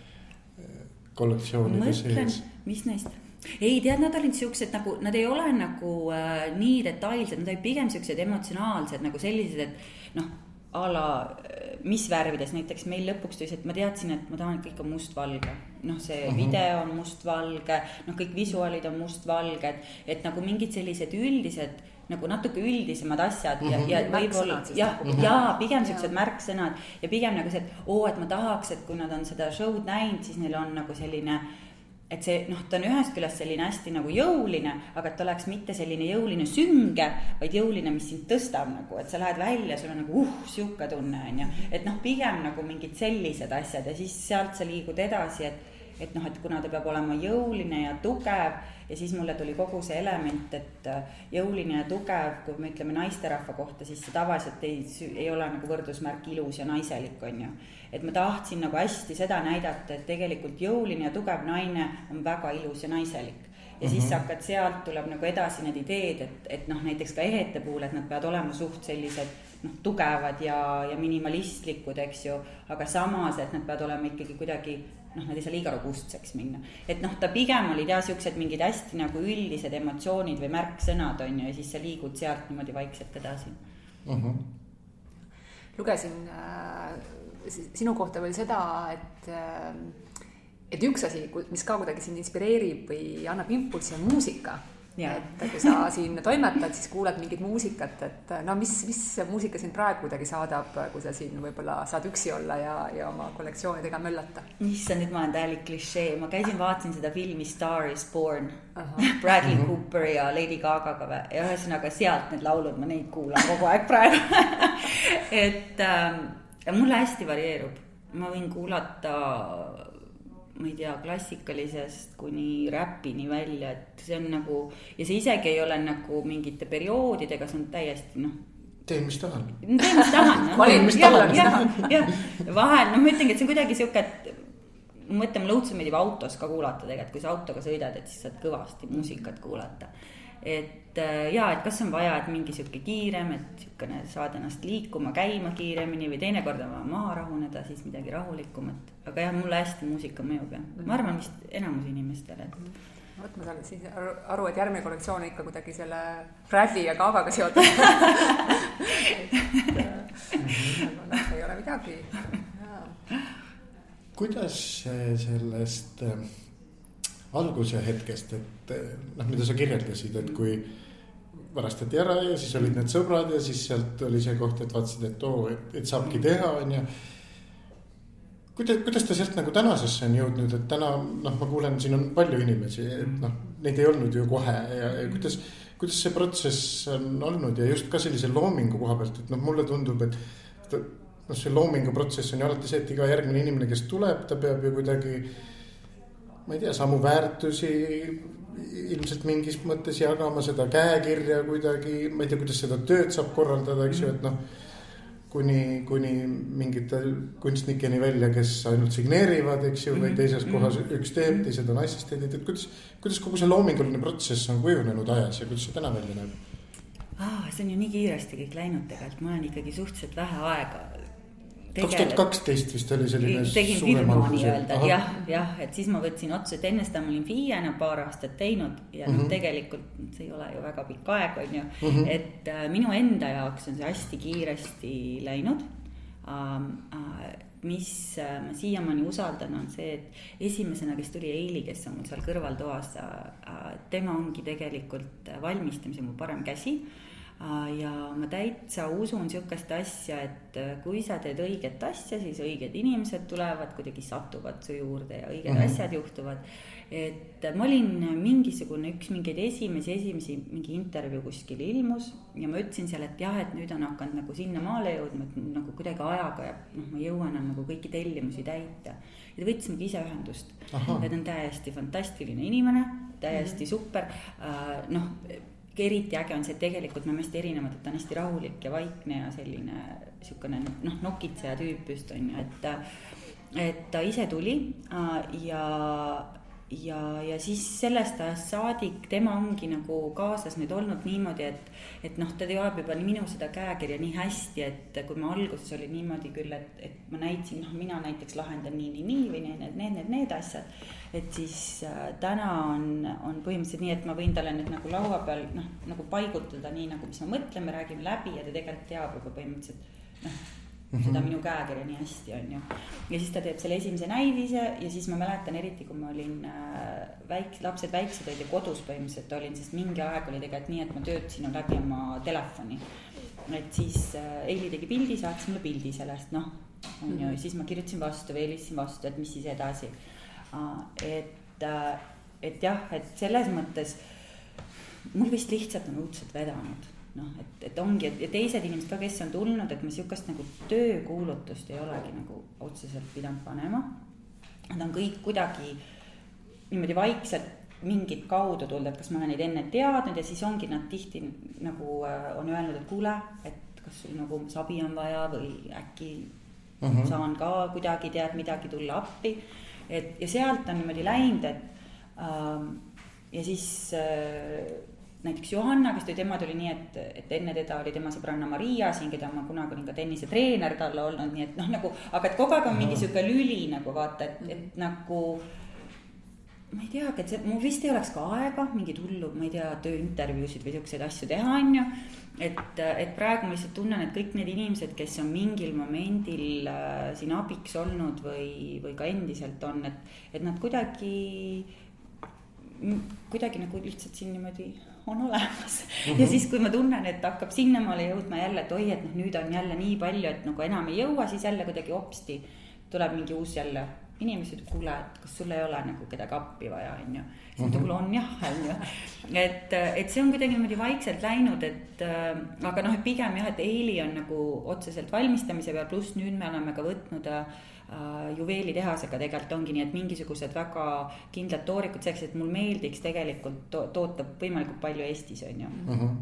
C: kollektsioonide sees?
B: mis neist? ei tead, nad olid siuksed nagu, nad ei ole nagu äh, nii detailsed, nad olid pigem siuksed emotsionaalsed nagu sellised, et noh, a la äh, mis värvides, näiteks meil lõpuks tuli see, et ma teadsin, et ma tahan, et kõik on mustvalge. noh, see mm -hmm. video on mustvalge, noh, kõik visuaalid on mustvalged, et nagu mingid sellised üldised nagu natuke üldisemad asjad ja mm, -hmm. ja võib-olla jah, ja pigem siuksed märksõnad ja pigem nagu see, et oo, et ma tahaks, et kui nad on seda show'd näinud, siis neil on nagu selline et see noh, ta on ühest küljest selline hästi nagu jõuline, aga et ta oleks mitte selline jõuline sünge, vaid jõuline, mis sind tõstab nagu, et sa lähed välja, sul on nagu uh, sihuke tunne on ju. et noh, pigem nagu mingid sellised asjad ja siis sealt sa liigud edasi, et, et noh, et kuna ta peab olema jõuline ja tugev ja siis mulle tuli kogu see element, et äh, jõuline ja tugev, kui me ütleme naisterahva kohta, siis see tavaliselt ei, ei ole nagu võrdusmärk ilus ja naiselik, on ju. et ma tahtsin nagu hästi seda näidata, et tegelikult jõuline ja tugev naine on väga ilus ja naiselik ja mm -hmm. siis mhm. hakkad, sealt tuleb nagu edasi need ideed, et, et noh, näiteks ka ehete puhul, et nad peavad olema suht sellised noh, tugevad ja, ja minimalistlikud, eks ju, aga samas, et nad peavad olema ikkagi kuidagi noh, nad ei saa liiga robustseks minna. et noh, ta pigem olid jah, siuksed mingid hästi nagu üldised emotsioonid või märksõnad on ju, ja siis sa liigud sealt niimoodi vaikselt edasi uh.
D: Mhm. -huh. lugesin äh, sinu kohta veel seda, et äh, et üks asi, mis ka kuidagi sind inspireerib või annab impulssi, on muusika et kui sa siin toimetad, siis kuuled mingit muusikat, et no mis, mis muusika sind praegu kuidagi saadab, kui sa siin võib-olla saad üksi olla ja, ja oma kollektsioonidega möllata?
B: issand, nüüd ma olen täielik klišee, ma käisin, vaatasin seda filmi Star is Born. Bradley mhm. Cooper ja Lady Gagaga või, ja ühesõnaga sealt need laulud, ma neid kuulan kogu aeg praegu. Et ähm, mulle hästi varieerub, ma võin kuulata ma ei tea, klassikalisest kuni räpini välja, et see on nagu ja see isegi ei ole nagu mingite perioodidega, see on täiesti noh.
C: teen, mis tahan.
B: teen, mis tahan
D: valin, mis tahan, tahan.
B: jah, vahel, noh, ma ütlengi, et see on kuidagi sihuke, et ma mõtlen, mulle õudselt meeldib autos ka kuulata tegelikult, kui sa autoga sõidad, et siis saad kõvasti muusikat kuulata et äh, ja, et kas on vaja, et mingi sihuke kiirem, et sihukene saada ennast liikuma, käima kiiremini või teinekord on vaja maha rahuneda, siis midagi rahulikumat. aga jah, mulle hästi muusika mõjub ja ma arvan vist enamus inimestele, et.
D: vot ma saan siis aru, et järgmine kollektsioon on ikka kuidagi selle Bradley ja Gagaga seotud et noh, ei ole midagi.
C: kuidas sellest äh, alguse hetkest, et noh, mida sa kirjeldasid, et kui varastati ära ja siis olid need sõbrad ja siis sealt oli see koht, et vaatasid, et oo, et, et saabki teha, on ju. kuidas, kuidas ta sealt nagu tänasesse on jõudnud, et täna noh, ma kuulen, siin on palju inimesi, et noh, neid ei olnud ju kohe ja, ja kuidas, kuidas see protsess on olnud ja just ka sellise loomingu koha pealt, et noh, mulle tundub, et noh, see loomingu protsess on ju alati see, et iga järgmine inimene, kes tuleb, ta peab ju kuidagi ma ei tea, samu väärtusi ilmselt mingis mõttes jagama seda käekirja kuidagi, ma ei tea, kuidas seda tööd saab korraldada, eks ju, et noh. kuni, kuni mingite kunstnikeni välja, kes ainult signeerivad, eks ju, või mhm. teises kohas mhm. üks teeb, teised on assistendid, et kuidas, kuidas kogu see loominguline protsess on kujunenud ajas ja kuidas see täna välja näeb?
B: aa, see on ju nii kiiresti kõik läinud tegelikult, ma olen ikkagi suhteliselt vähe aega
C: kaks tuhat kaksteist vist oli selline.
B: tegin firma nii-öelda jah, jah, et siis ma võtsin otsa, et enne seda ma olin FIE-na paar aastat teinud ja noh mm -hmm., tegelikult see ei ole ju väga pikk aeg, on ju mm. -hmm. et äh, minu enda jaoks on see hästi kiiresti läinud ähm,. Äh, mis äh, ma siiamaani usaldan, on see, et esimesena, kes tuli Eili, kes on mul seal kõrvaltoas äh,, tema ongi tegelikult valmistamise mu parem käsi Äh, ja ma täitsa usun sihukest asja, et äh, kui sa teed õiget asja, siis õiged inimesed tulevad, kuidagi satuvad su juurde ja õiged mm -hmm. asjad juhtuvad. et ma olin mingisugune üks mingeid esimesi, esimesi mingi intervjuu kuskil ilmus ja ma ütlesin seal, et jah, et nüüd on hakanud nagu sinnamaale jõudma, et nagu kuidagi ajaga ja noh, ma ei jõua enam nagu kõiki tellimusi täita. ja ta võtsimegi ise ühendust. ta on täiesti fantastiline inimene, täiesti mm -hmm. super, äh, noh eriti äge on see, et tegelikult me oleme hästi erinevad, et ta on hästi rahulik ja vaikne ja selline sihukene noh, nokitseja tüüp just on ju, et. et ta ise tuli äh, ja, ja, ja siis sellest ajast saadik tema ongi nagu kaasas nüüd olnud niimoodi, et. et noh, ta teab juba minu seda käekirja nii hästi, et kui ma alguses oli niimoodi küll, et, et ma näitasin, noh, mina näiteks lahendan nii, nii, nii või need, need, need, need, need asjad et siis äh, täna on, on põhimõtteliselt nii, et ma võin talle need nagu laua peal noh, nagu paigutada nii nagu, mis me mõtleme, räägime läbi ja ta tegelikult teab juba põhimõtteliselt noh Mm -hmm. seda minu käekirja nii hästi, on ju. ja siis ta teeb selle esimese näidise ja siis ma mäletan eriti, kui ma olin äh, väik-, lapsed väiksed olid ja kodus põhimõtteliselt olin, sest mingi aeg oli tegelikult nii, et ma töötasin läbi oma telefoni. et siis äh, Eili tegi pildi, saatis mulle pildi sellest, noh, on ju, mhm. siis ma kirjutasin vastu või helistasin vastu, et mis siis edasi et, äh, et jah, et selles mõttes mul vist lihtsalt on õudselt vedanud noh, et, et ongi, et ja teised inimesed ka, kes on tulnud, et me sihukest nagu töökuulutust ei olegi nagu otseselt pidanud panema. Nad on kõik kuidagi niimoodi vaikselt mingit kaudu tulnud, et kas ma olen neid enne teadnud ja siis ongi nad tihti nagu äh, on öelnud, et kuule, et kas sul nagu sabi on vaja või äkki uh mhm. -huh. saan ka kuidagi tead midagi tulla appi et ja sealt on niimoodi läinud, et ähm, ja siis äh, näiteks Johanna, kes tuli, tema tuli nii, et, et enne teda oli tema sõbranna Maria siin, keda ma kunagi olin ka tennisetreener talle olnud, nii et noh, nagu, aga et kogu aeg on mingi sihuke lüli nagu vaata, et, et nagu ma ei teagi, et see, mul vist ei oleks ka aega mingeid hullu, ma ei tea, tööintervjuusid või siukseid asju teha, on ju. et, et praegu ma lihtsalt tunnen, et kõik need inimesed, kes on mingil momendil äh, siin abiks olnud või, või ka endiselt on, et, et nad kuidagi, kuidagi nagu lihtsalt siin niimoodi on olemas mm. -hmm. ja siis, kui ma tunnen, et hakkab sinnamaale jõudma jälle, et oi, et noh, nüüd on jälle nii palju, et nagu enam ei jõua, siis jälle kuidagi hopsti tuleb mingi uus jälle inimesed, kuule, et kas sul ei ole nagu kedagi appi vaja, on ju. siis ta kuule on jah, on ju. et, et see on kuidagi niimoodi vaikselt läinud, et äh, aga noh, et pigem jah, et Eili on nagu otseselt valmistamise peal, pluss nüüd me oleme ka võtnud äh, juveelitehasega tegelikult ongi nii, et mingisugused väga kindlad toorikud selleks, et mul meeldiks tegelikult to toota võimalikult palju Eestis, on ju mm. -hmm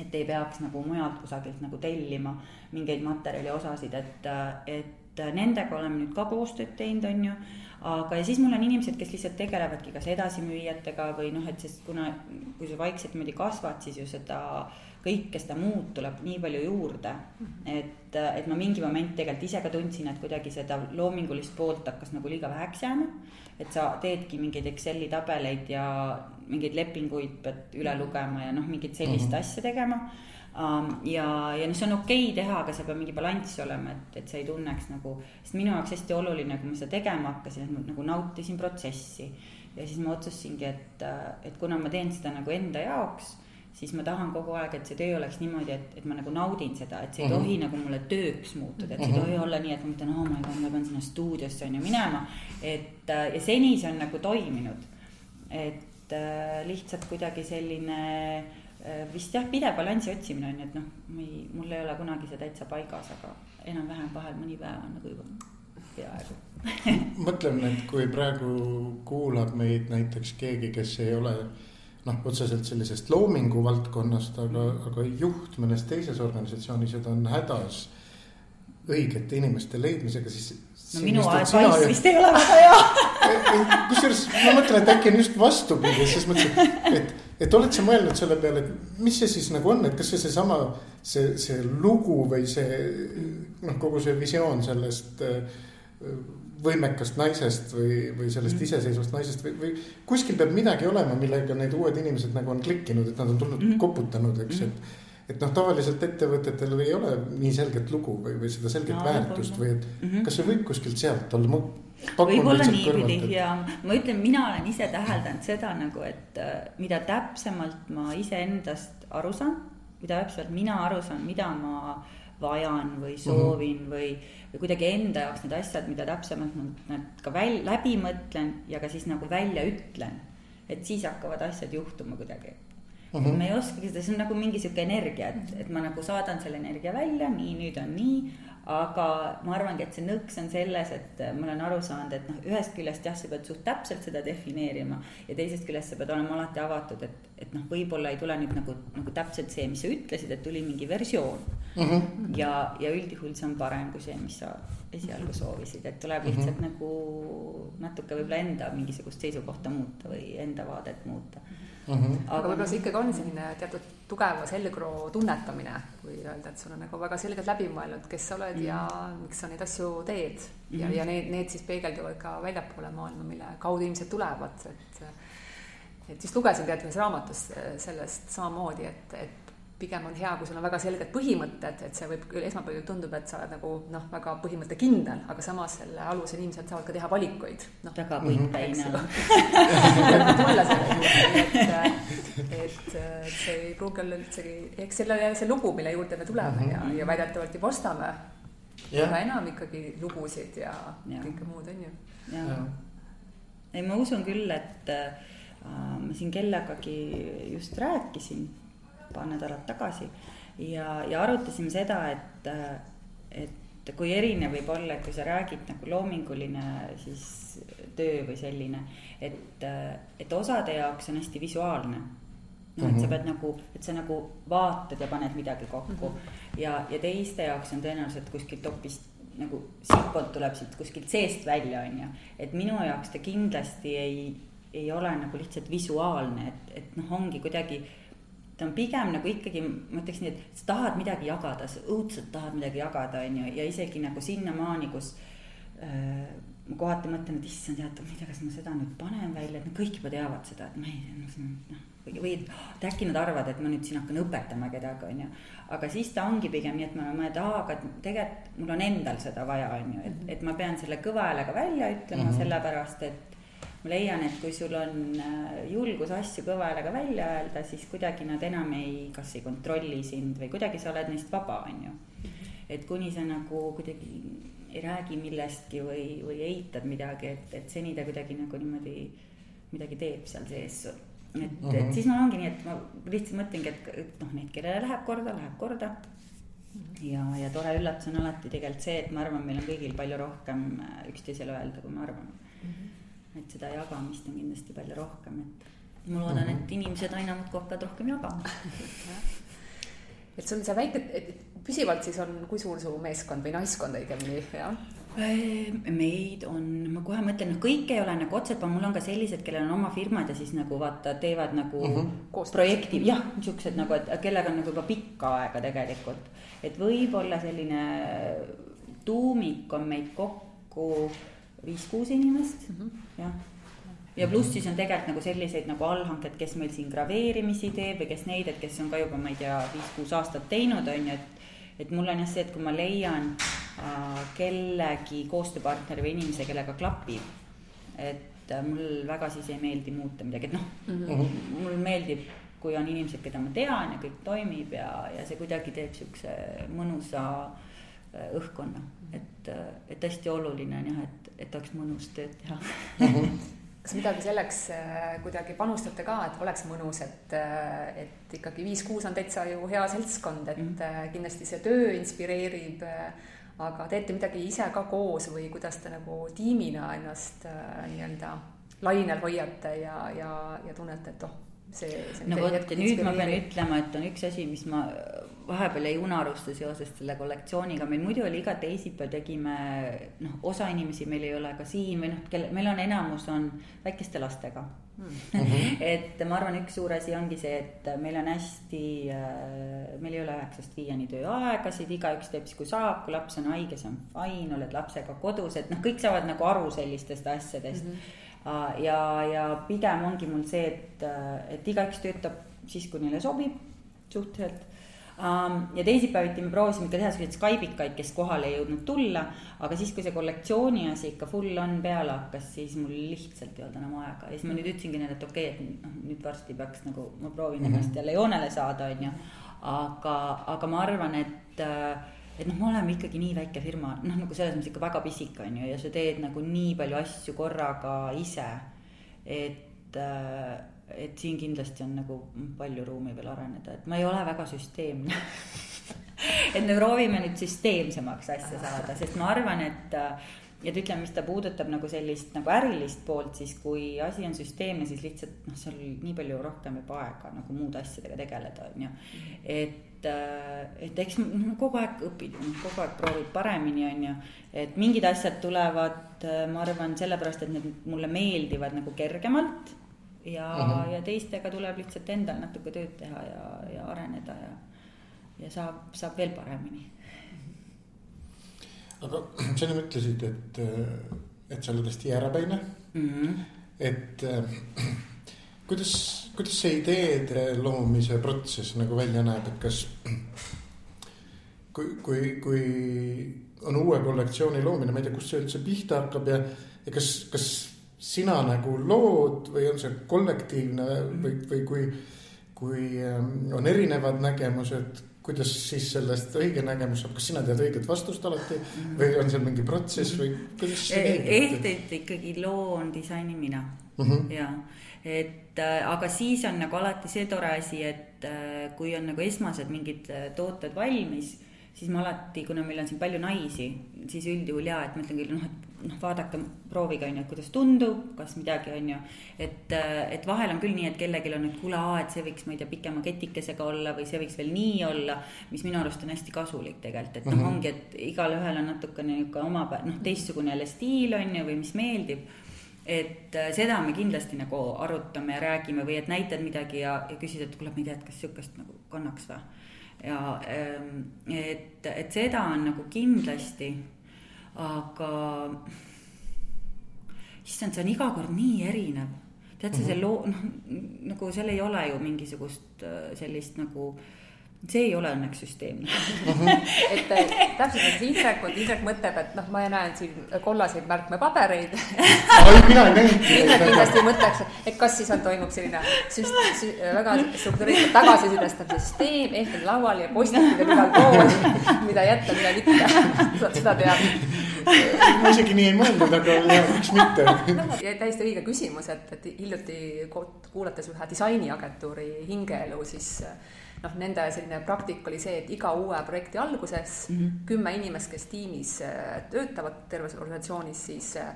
B: et ei peaks nagu mujalt kusagilt nagu tellima mingeid materjali osasid, et, et nendega oleme nüüd ka koostööd teinud, on ju. aga, ja siis mul on inimesed, kes lihtsalt tegelevadki kas edasimüüjatega või noh, et sest kuna, kui sa vaikselt niimoodi kasvad, siis ju seda kõike seda muud tuleb nii palju juurde. et, et ma mingi moment tegelikult ise ka tundsin, et kuidagi seda loomingulist poolt hakkas nagu liiga väheks jääma. et sa teedki mingeid Exceli tabeleid ja mingeid lepinguid pead üle lugema ja noh, mingit sellist mm -hmm. asja tegema ja, ja noh, see on okei okay teha, aga seal peab mingi balanss olema, et, et sa ei tunneks nagu, sest minu jaoks hästi oluline, kui ma seda tegema hakkasin, et ma nagu nautisin protsessi. ja siis ma otsustasingi, et, et kuna ma teen seda nagu enda jaoks, siis ma tahan kogu aeg, et see töö oleks niimoodi, et, et ma nagu naudin seda, et see ei mm -hmm. tohi nagu mulle tööks muutuda, et see ei tohi olla nii, et ma mõtlen, oh my god, ma pean sinna stuudiosse on ju minema. et ja seni see on nagu toiminud, et äh, lihtsalt kuidagi selline Äh, vist jah, pidev balansi otsimine on ju, et noh, ma ei, mul ei ole kunagi see täitsa paigas, aga enam-vähem vahel mõni päev on nagu juba peaaegu
C: mõtleme, et kui praegu kuulab meid näiteks keegi, kes ei ole noh, otseselt sellisest loomingu valdkonnast, aga, aga juht mõnes teises organisatsioonis ja ta on hädas õigete inimeste leidmisega, siis.
B: no minu advice vist ei ole väga hea
C: kusjuures ma mõtlen, et äkki on just vastupidi, selles mõttes, et, et oled sa mõelnud selle peale, et mis see siis nagu on, et kas see seesama, see, see lugu või see noh, kogu see visioon sellest võimekast naisest või, või sellest mm. iseseisvast naisest või, või kuskil peab midagi olema, millega need uued inimesed nagu on klikkinud, et nad on tulnud mm. koputanud, eks mm., et et noh, tavaliselt ettevõtetel ei ole nii selget lugu või, või seda selget no, väärtust või et mm -hmm. kas see võib kuskilt sealt olla,
B: ma võib-olla niipidi et... ja ma ütlen, mina olen ise täheldanud seda nagu, et äh, mida täpsemalt ma iseendast aru saan, mida täpsemalt mina aru saan, mida ma vajan või mhm. soovin mm -hmm. või, või kuidagi enda jaoks need asjad, mida täpsemalt ma need ka väl-, läbi mõtlen ja ka siis nagu välja ütlen. et siis hakkavad asjad juhtuma kuidagi mm. -hmm. me ei oskagi seda, see on nagu mingi sihuke energia, et, et ma nagu saadan selle energia välja, nii, nüüd on nii. Aga ma arvangi, et see nõks on selles, et ma olen aru saanud, et noh, ühest küljest jah, sa pead suht täpselt seda defineerima ja teisest küljest sa pead olema alati avatud, et, et noh, võib-olla ei tule nüüd nagu, nagu täpselt see, mis sa ütlesid, et tuli mingi versioon mm. -hmm. ja, ja üldjuhul see on parem kui see, mis sa esialgu soovisid, et tuleb lihtsalt mm -hmm. nagu natuke võib-olla enda mingisugust seisukohta muuta või enda vaadet muuta mm.
D: Mm. -hmm. aga võib-olla see ikkagi on selline teatud tugeva selgroo tunnetamine, kui öelda, et sul on nagu väga selgelt läbi mõelnud, kes sa oled mm -hmm. ja miks sa neid asju teed mm. -hmm. ja, ja need, need siis peegelduvad ka väljapoole maailma, mille kaudu inimesed tulevad, et et just lugesin tead ühes raamatus sellest samamoodi, et, et pigem on hea, kui sul on väga selged põhimõtted, et see võib küll esmapilgul tundub, et sa oled nagu noh, väga põhimõttekindel, aga samas selle alusel inimesed saavad ka teha valikuid
B: no,. väga põikpäine on.
D: tulla selle juurde, et, et see ei pruugi olla üldsegi, eks selle, see lugu, mille juurde me tuleme mm -hmm. ja, ja väidetavalt juba ostame üha enam ikkagi lugusid ja, ja. kõike muud, on ju.
B: ei, ma usun küll, et äh, ma siin kellegagi just rääkisin paar nädalat tagasi ja, ja arutasime seda, et, et kui erinev võib olla, et kui sa räägid nagu loominguline siis töö või selline, et, et osade jaoks on hästi visuaalne noh, et sa mhm. pead nagu, et sa nagu vaatad ja paned midagi kokku mm -hmm. ja, ja teiste jaoks on tõenäoliselt kuskilt hoopis nagu siitpoolt tuleb siit kuskilt seest välja, on ju. et minu jaoks ta kindlasti ei, ei ole nagu lihtsalt visuaalne, et, et noh, ongi kuidagi ta on pigem nagu ikkagi, ma ütleks nii, et sa tahad midagi jagada, sa õudselt tahad midagi jagada, on ju, ja isegi nagu sinnamaani, kus äh, ma kohati mõtlen, et issand, tead, ma ei tea, kas ma seda nüüd panen välja, et no kõik juba teavad seda, et ma ei tea, noh, või, või et äkki nad arvavad, et ma nüüd siin hakkan õpetama kedagi, on ju. aga siis ta ongi pigem nii, et ma olen mõelnud, aa, aga tegelikult mul on endal seda vaja, on ju, et, et ma pean selle kõva häälega välja ütlema mm -hmm. sellepärast, et ma leian, et kui sul on äh, julgus asju kõva häälega välja öelda, siis kuidagi nad enam ei, kas ei kontrolli sind või kuidagi sa oled neist vaba, on ju. et kuni sa nagu kuidagi ei räägi millestki või, või eitad midagi, et, et seni ta kuidagi nagu niimoodi midagi teeb seal sees. et uh, -huh. et mhm. siis mul ongi nii, et ma lihtsalt mõtlengi, et, et noh, neid, kellele läheb korda, läheb korda ja, ja tore üllatus on alati tegelikult see, et ma arvan, meil on kõigil palju rohkem äh, üksteisele öelda, kui me arvame mm. -hmm et seda jagamist on kindlasti palju rohkem, et ma loodan, et mhm. inimesed aina muudkui hakkavad rohkem jagama
D: et sul see väike, püsivalt siis on, kui suur su meeskond või naiskond õigemini, jah?
B: meid on, ma kohe mõtlen, noh, kõik ei ole nagu otseselt, mul on ka sellised, kellel on oma firmad ja siis nagu vaata, teevad nagu mm -hmm. projekti, jah, niisugused nagu, et kellega on nagu juba pikka aega tegelikult. et võib-olla selline tuumik on meid kokku viis-kuus inimest mm, -hmm. jah. ja pluss siis on tegelikult nagu selliseid nagu allhanked, kes meil siin graveerimisi teeb või kes neid, et kes on ka juba, ma ei tea, viis-kuus aastat teinud, on ju, et. et mul on jah see, et kui ma leian äh, kellegi koostööpartneri või inimese, kellega klapib, et äh, mul väga siis ei meeldi muuta midagi, et noh mm -hmm., mul meeldib kui on inimesed, keda ma tean ja kõik toimib ja, ja see kuidagi teeb siukse mõnusa äh, õhkkonna, et, äh, et hästi oluline on jah, et et oleks mõnus tööd teha
D: kas midagi selleks äh, kuidagi panustate ka, et oleks mõnus, et, äh, et ikkagi viis-kuus on täitsa ju hea seltskond, et mm -hmm. kindlasti see töö inspireerib, aga teete midagi ise ka koos või kuidas te nagu tiimina ennast nii-öelda lainel hoiate ja, ja, ja tunnete, et oh,
B: see, see. no vot nüüd ma pean ütlema, et on üks asi, mis ma vahepeal jäi unarusse seoses selle kollektsiooniga, meil muidu oli iga teisipäev tegime, noh, osa inimesi meil ei ole ka siin või noh, kelle, meil on enamus on väikeste lastega mm. -hmm. et ma arvan, üks suur asi ongi see, et meil on hästi, äh, meil ei ole üheksast viieni tööaegasid, igaüks teeb siis, kui saab, kui laps on haige, see on fine, oled lapsega kodus, et noh, kõik saavad nagu aru sellistest asjadest mm. -hmm ja, ja pigem ongi mul see, et, et igaüks töötab siis, kui neile sobib suhteliselt. Ja teisipäeviti me proovisime ikka teha selliseid Skype'ikaid, kes kohale ei jõudnud tulla, aga siis, kui see kollektsiooni asi ikka full on peale hakkas, siis mul lihtsalt ei olnud enam aega ja siis ma nüüd ütlesingi neile, et okei okay,, et noh, nüüd varsti peaks nagu, ma proovin ennast mm -hmm. jälle joonele saada, on ju. aga, aga ma arvan, et et noh, me oleme ikkagi nii väike firma, noh nagu selles mõttes ikka väga pisik, on ju, ja sa teed nagu nii palju asju korraga ise. et et siin kindlasti on nagu palju ruumi veel areneda, et ma ei ole väga süsteemne et me proovime nüüd süsteemsemaks asja saada, sest ma arvan, et et ütleme, mis ta puudutab nagu sellist nagu ärilist poolt, siis kui asi on süsteemne, siis lihtsalt noh, seal nii palju rohkem jääb aega nagu muude asjadega tegeleda, on ju. et, et eks no, kogu aeg õpid, kogu aeg proovid paremini, on ju. et mingid asjad tulevad, ma arvan, sellepärast, et need mulle meeldivad nagu kergemalt ja mm, -hmm. ja teistega tuleb lihtsalt endal natuke tööd teha ja, ja areneda ja, ja saab, saab veel paremini.
C: aga sa enne ütlesid, et, et sa oled hästi jäärapäine mm. -hmm. et kuidas, kuidas see ideede loomise protsess nagu välja näeb, et kas kui, kui, kui on uue kollektsiooni loomine, ma ei tea, kust see üldse pihta hakkab ja, ja kas, kas sina nagu lood või on see kollektiivne või, või kui, kui ähm, on erinevad nägemused, kuidas siis sellest õige nägemus saab, kas sina tead õiget vastust alati või on seal mingi protsess või kuidas see
B: käib? ehk ikkagi loon, disainin mina mm -hmm. ja et äh, aga siis on nagu alati see tore asi, et äh, kui on nagu esmased mingid äh, tooted valmis siis ma alati, kuna meil on siin palju naisi, siis üldjuhul jaa, et ma ütlen küll noh, et noh, vaadake, proovige on ju, kuidas tundub, kas midagi on ju. et, et vahel on küll nii, et kellelgi on, et kuule, et see võiks, ma ei tea, pikema ketikesega olla või see võiks veel nii olla. mis minu arust on hästi kasulik tegelikult, et noh mm -hmm., ongi, et igalühel on natukene nihuke oma, noh, teistsugune jälle stiil on ju, või mis meeldib et äh, seda me kindlasti nagu arutame ja räägime või et näitad midagi ja, ja küsid, et kuule, ma ei tea, et kas sihukest nagu kannaks või ja ähm, et, et seda on nagu kindlasti, aga issand, see on iga kord nii erinev. tead sa, see mhm. loo, noh nagu seal ei ole ju mingisugust äh, sellist nagu äh, see ei ole õnneks süsteemne
D: et täpselt, et Indrek, Indrek mõtleb, et noh, ma näen siin kollaseid märkmepabereid
C: mina ei näinud.
D: Indrek kindlasti mõtleks, et kas siis on, toimub selline süst, sü, väga struktureeritud tagasisidestamise süsteem, ehk laual ja postitid on igal pool, mida jätta, mida mitte, seda teab
C: ma isegi nii ei mõelnud, aga miks mitte.
D: ja täiesti õige küsimus, et, et hiljuti kuulates ühe disainiagentuuri hingeelu, siis noh, nende selline praktika oli see, et iga uue projekti alguses mm -hmm. kümme inimest, kes tiimis äh, töötavad terves organisatsioonis, siis äh,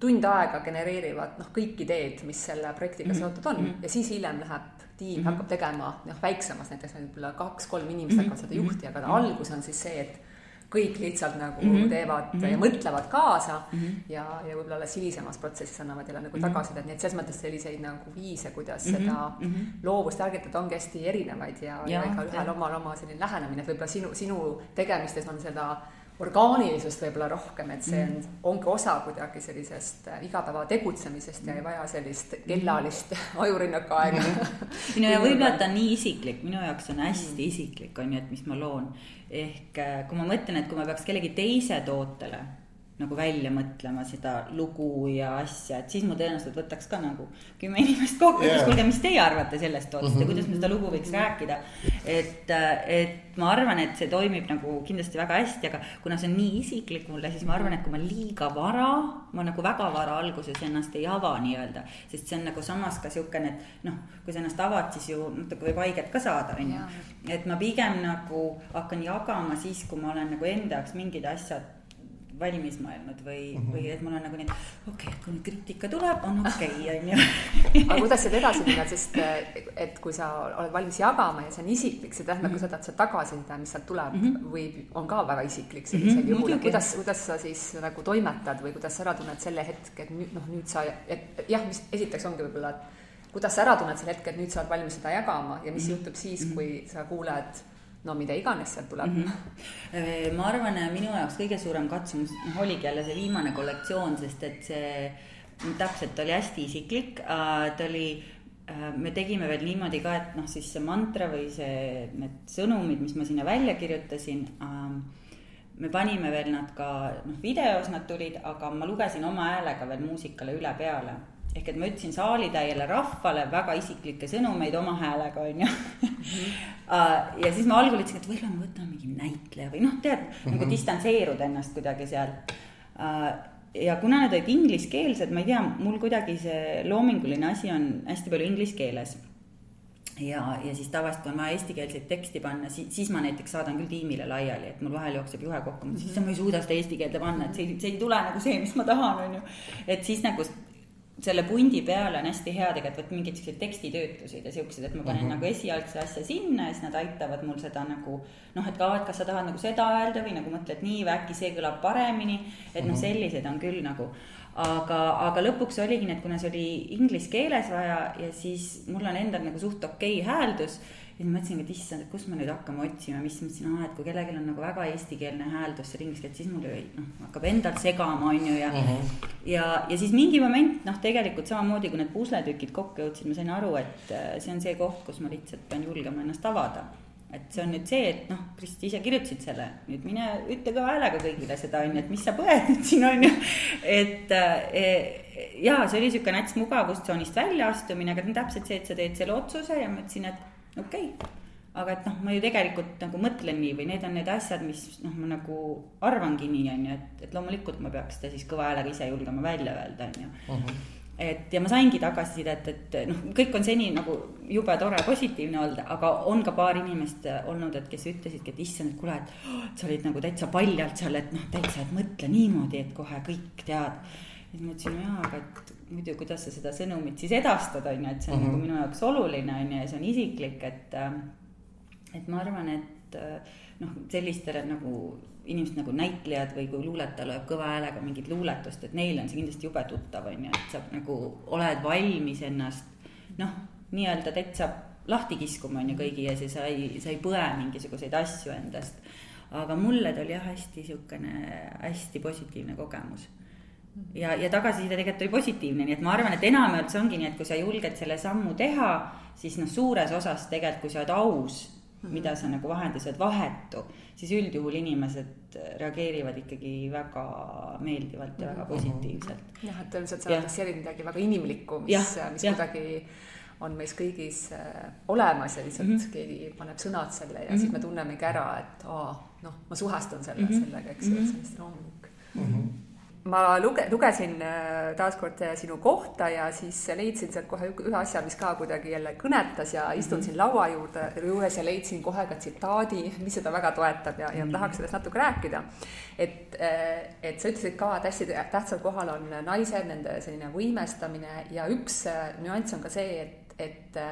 D: tund aega genereerivad noh, kõik ideed, mis selle projektiga mhm. seotud on mm -hmm. ja siis hiljem läheb tiim mm -hmm. hakkab tegema noh, väiksemas näiteks võib-olla kaks-kolm inimest mm -hmm. hakkavad seda juhti, aga algus on siis see, et kõik lihtsalt nagu mm -hmm. teevad mm -hmm. ja mõtlevad kaasa mm -hmm. ja, ja võib-olla alles hilisemas protsessis annavad jälle nagu mm -hmm. tagasisidet, nii et selles mõttes selliseid nagu viise, kuidas mm -hmm. seda mm -hmm. loovust ärgitada, ongi hästi erinevaid ja, ja, ja igalühel omal oma selline lähenemine, et võib-olla sinu, sinu tegemistes on seda orgaanilisust võib-olla rohkem, et see on, mhm. ongi osa kuidagi sellisest äh, igapäeva tegutsemisest ja ei vaja sellist kellalist ajurünnaku aega.
B: minu ja võib-olla ta on nii isiklik, minu jaoks on hästi mm. isiklik, on ju, et mis ma loon ehk äh, kui ma mõtlen, et kui ma peaks kellegi teise tootele nagu välja mõtlema seda lugu ja asja, et siis ma tõenäoliselt võtaks ka nagu kümme inimest kokku yeah., et kuulge, mis teie arvate sellest tootest mm -hmm. ja kuidas me seda lugu võiks rääkida. et, et ma arvan, et see toimib nagu kindlasti väga hästi, aga kuna see on nii isiklik mulle, siis ma arvan, et kui ma liiga vara, ma nagu väga vara alguses ennast ei ava nii-öelda, sest see on nagu samas ka siukene, et noh, kui sa ennast avad, siis ju natuke võib haiget ka saada, on ju. et ma pigem nagu hakkan jagama siis, kui ma olen nagu enda jaoks mingid asjad valmis mõelnud või mm, -hmm. või et mul on nagu nii, et okei okay,, kui nüüd kriitika tuleb, on okei okay,, on ju.
D: aga kuidas sealt edasi minna, sest et kui sa oled valmis jagama ja see on isiklik, see tähendab mm -hmm. ka seda, et see tagasiside, mis sealt tuleb mm, -hmm. võib, on ka väga isiklik sellisel mm -hmm. juhul, et kuidas, kuidas sa siis nagu toimetad või kuidas sa ära tunned selle hetke, et nüüd noh, nüüd sa, et jah, mis esiteks ongi võib-olla, et kuidas sa ära tunned sel hetkel, et nüüd sa oled valmis seda jagama ja mis mm -hmm. juhtub siis, mhm. kui sa kuuled no mida iganes sealt tuleb mm.
B: -hmm. ma arvan, minu jaoks kõige suurem katsumus noh, oligi jälle see viimane kollektsioon, sest et see täpselt oli hästi isiklik, äh, ta oli äh, me tegime veel niimoodi ka, et noh, siis see mantra või see, need sõnumid, mis ma sinna välja kirjutasin ähm, me panime veel nad ka, noh, videos nad tulid, aga ma lugesin oma häälega veel muusikale üle peale ehk et ma ütlesin saalitäiele rahvale väga isiklikke sõnumeid oma häälega, onju. Mhm. Äh, ja siis ma algul ütlesin, et võib-olla ma võtan mingi näitleja või noh, tead mm, -hmm. nagu mhm. distantseeruda ennast kuidagi seal. Äh, ja kuna need olid ingliskeelsed, ma ei tea, mul kuidagi see loominguline asi on hästi palju inglise keeles ja, ja siis tavaliselt, kui on vaja eestikeelseid teksti panna, siis, siis ma näiteks saadan küll tiimile laiali, et mul vahel jookseb juhe kokku, ma ütlen, siis ma ei suuda seda eesti keelde panna, et see, see ei tule nagu see, mis ma tahan, on ju. et siis nagu selle pundi peale on hästi hea tegelikult võtta mingeid siukseid tekstitöötlusid ja siukseid, et ma panen mm -hmm. nagu esialgse asja sinna ja siis nad aitavad mul seda nagu noh, et ka, et kas sa tahad nagu seda öelda või nagu mõtled nii või äkki see kõlab paremini. et noh, mhm. selliseid on küll nagu, aga, aga lõpuks oligi nii, et kuna see oli inglise keeles vaja ja siis mul on endal nagu suht okei okay hääldus ja siis mõtlesingi, et issand, et kus me nüüd hakkame otsima, mis mõtlesin, aa, et kui kellelgi on nagu väga eestikeelne hääldus seal inglise keeles, siis mul ju noh, hakkab endal segama, on ju, ja uh. -huh. ja, ja siis mingi moment noh, tegelikult samamoodi, kui need pusletükid kokku jõudsid, ma sain aru, et äh, see on see koht, kus ma lihtsalt pean julgema ennast avada et see on nüüd see, et noh, Kristi ise kirjutasid selle, nüüd mine ütle kõva häälega kõigile seda on ju, et mis sa põed nüüd siin on ju. et äh, ja see oli sihuke nats mugavustsoonist väljaastumine, aga täpselt see, et sa teed selle otsuse ja ma ütlesin, et okei okay. aga et noh, ma ju tegelikult nagu mõtlen nii või need on need asjad, mis noh, ma nagu arvangi nii, on ju, et, et loomulikult ma peaks seda siis kõva häälega ise julgema välja öelda, on ju mhm. et ja ma saingi tagasisidet, et noh, kõik on seni nagu jube tore, positiivne olnud, aga on ka paar inimest olnud, et kes ütlesidki, et issand, et kuule, et sa olid nagu täitsa paljalt seal, et noh, täitsa, et mõtle niimoodi, et kohe kõik tead. siis ma ütlesin, jaa, aga et muidu, kuidas sa seda sõnumit siis edastad, on ju, et see on mm -hmm. nagu minu jaoks oluline, on ju, ja see on isiklik, et. Äh, et ma arvan, et äh, noh, sellistele nagu inimesed nagu näitlejad või kui luuletaja loeb kõva häälega mingit luuletust, et neile on see kindlasti jube tuttav, on ju, et sa nagu oled valmis ennast noh, nii-öelda täitsa lahti kiskuma, on ju, kõigi ees ja sa ei, sa ei põe mingisuguseid asju endast. aga mulle ta oli jah, hästi sihukene hästi positiivne kogemus ja, ja tagasiside tegelikult oli positiivne, nii et ma arvan, et enamjaolt see ongi nii, et kui sa julged selle sammu teha, siis noh, suures osas tegelikult, kui sa oled aus mm, -hmm. mida sa nagu oled vahetu, siis üldjuhul inimesed reageerivad ikkagi väga meeldivalt ja väga mhm. positiivselt.
D: jah, et ilmselt sa adresseerid midagi väga inimlikku, mis, mis ja. kuidagi on meis kõigis äh, olemas ja lihtsalt mm -hmm. keegi paneb sõnad selle ja mm -hmm. siis me tunnemegi ära, et aa, noh, ma suhestun selle mm, -hmm. sellega, eks ju mm -hmm., see on hästi loomulik mm. -hmm ma luge-, lugesin äh, taaskord äh, sinu kohta ja siis leidsin sealt kohe ühe asja, mis ka kuidagi jälle kõnetas ja istun siin laua juurde, juures ja leidsin kohe ka tsitaadi, mis seda väga toetab ja, ja ma tahaks sellest natuke rääkida. et, äh, et sa ütlesid ka, et hästi tähtsal kohal on naised, nende selline võimestamine ja üks nüanss on ka see, et, et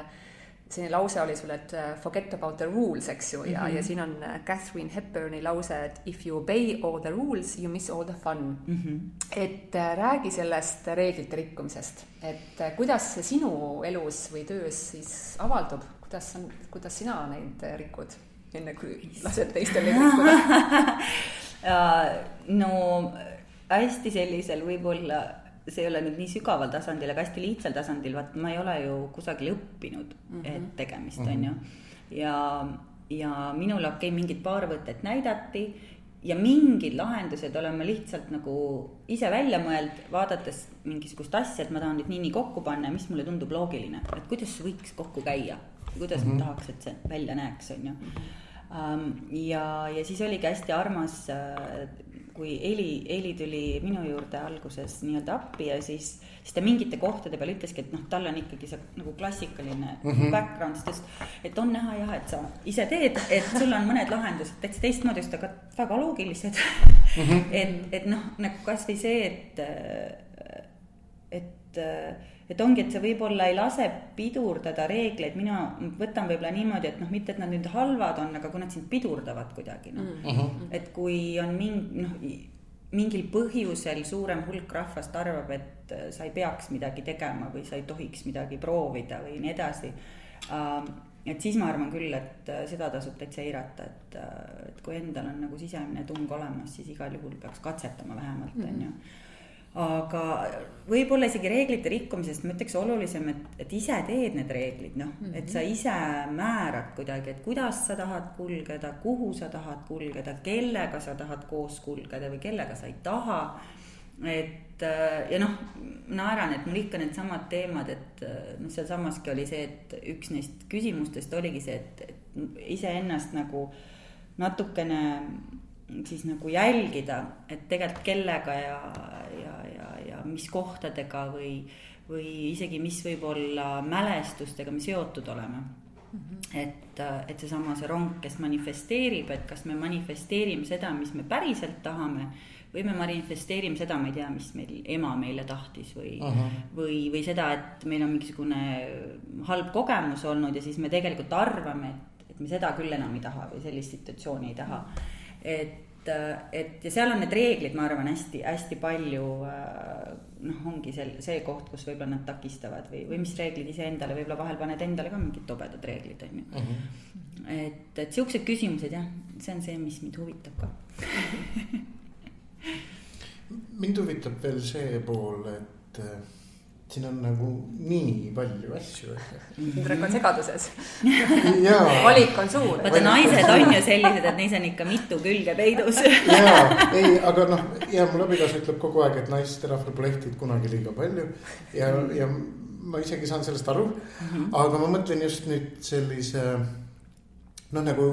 D: selline lause oli sul, et uh, forget about the rules, eks ju, ja mm, -hmm. ja siin on uh, Catherine Hepburni lause, et if you obey all the rules, you miss all the fun mm. -hmm. et uh, räägi sellest reeglite rikkumisest, et uh, kuidas see sinu elus või töös siis avaldub, kuidas on, kuidas sina neid uh, rikud, enne kui lased teistel neid rikkuda
B: no hästi sellisel võib-olla see ei ole nüüd nii sügaval tasandil, aga hästi lihtsal tasandil, vaat ma ei ole ju kusagil õppinud mm, -hmm. et tegemist mm -hmm. on ju. ja, ja minule okei okay,, mingid paar võtet näidati ja mingid lahendused olen ma lihtsalt nagu ise välja mõelnud, vaadates mingisugust asja, et ma tahan nüüd nii-nii kokku panna ja mis mulle tundub loogiline, et kuidas see võiks kokku käia. kuidas mm -hmm. ma tahaks, et see välja näeks, on ju. ja, ja siis oligi hästi armas äh, kui Heli, Heli tuli minu juurde alguses nii-öelda appi ja siis, siis ta mingite kohtade peal ütleski, et noh, tal on ikkagi see nagu klassikaline mm -hmm. background, ütles, et on näha jah, et sa ise teed, et sul on mõned lahendused täitsa teistmoodi, sest aga väga loogilised mm. -hmm. et, et noh, nagu kasvõi see, et, et, et ongi, et see võib-olla ei lase pidurdada reegleid, mina võtan võib-olla niimoodi, et noh, mitte et nad nüüd halvad on, aga kui nad sind pidurdavad kuidagi noh. Mm. -hmm., et kui on mingi noh mingil põhjusel suurem hulk rahvast arvab, et äh, sa ei peaks midagi tegema või sa ei tohiks midagi proovida või nii edasi. Ähm, et siis ma arvan küll, et äh, seda tasub täitsa eirata, et, äh, et kui endal on nagu sisemine tung olemas, siis igal juhul peaks katsetama vähemalt, on ju aga võib-olla isegi reeglite rikkumisest ma ütleks olulisem, et, et ise teed need reeglid, noh mm, -hmm. et sa ise määrad kuidagi, et kuidas sa tahad kulgeda, kuhu sa tahad kulgeda, kellega sa tahad koos kulgeda või kellega sa ei taha. et ja noh, naeran, et mul ikka needsamad teemad, et noh, sealsamaski oli see, et üks neist küsimustest oligi see, et, et iseennast nagu natukene siis nagu jälgida, et tegelikult kellega ja, ja, ja, ja mis kohtadega või, või isegi mis võib-olla mälestustega me seotud oleme mm. -hmm. et, et seesama see rong, kes manifesteerib, et kas me manifesteerime seda, mis me päriselt tahame või me manifesteerime seda, ma ei tea, mis meil ema meile tahtis või uh, -huh. või, või seda, et meil on mingisugune halb kogemus olnud ja siis me tegelikult arvame, et, et me seda küll enam ei taha või sellist situatsiooni ei taha mm. -hmm et, et ja seal on need reeglid, ma arvan, hästi-hästi palju noh, ongi see, see koht, kus võib-olla nad takistavad või, või mis reeglid iseendale, võib-olla vahel paned endale ka mingid tobedad reeglid, on ju. Mhm. -huh. et, et siuksed küsimused jah, see on see, mis mind huvitab ka
C: mind huvitab veel see pool, et siin on nagu nii palju asju.
D: Indrek on segaduses valik on suur.
B: vaata naised on ju sellised, et neis on ikka mitu külge peidus
C: ja, ei, aga noh, ja mul abikaasa ütleb kogu aeg, et naisterahval pole ehtit kunagi liiga palju ja, ja ma isegi saan sellest aru mm. -hmm. aga ma mõtlen just nüüd sellise noh, nagu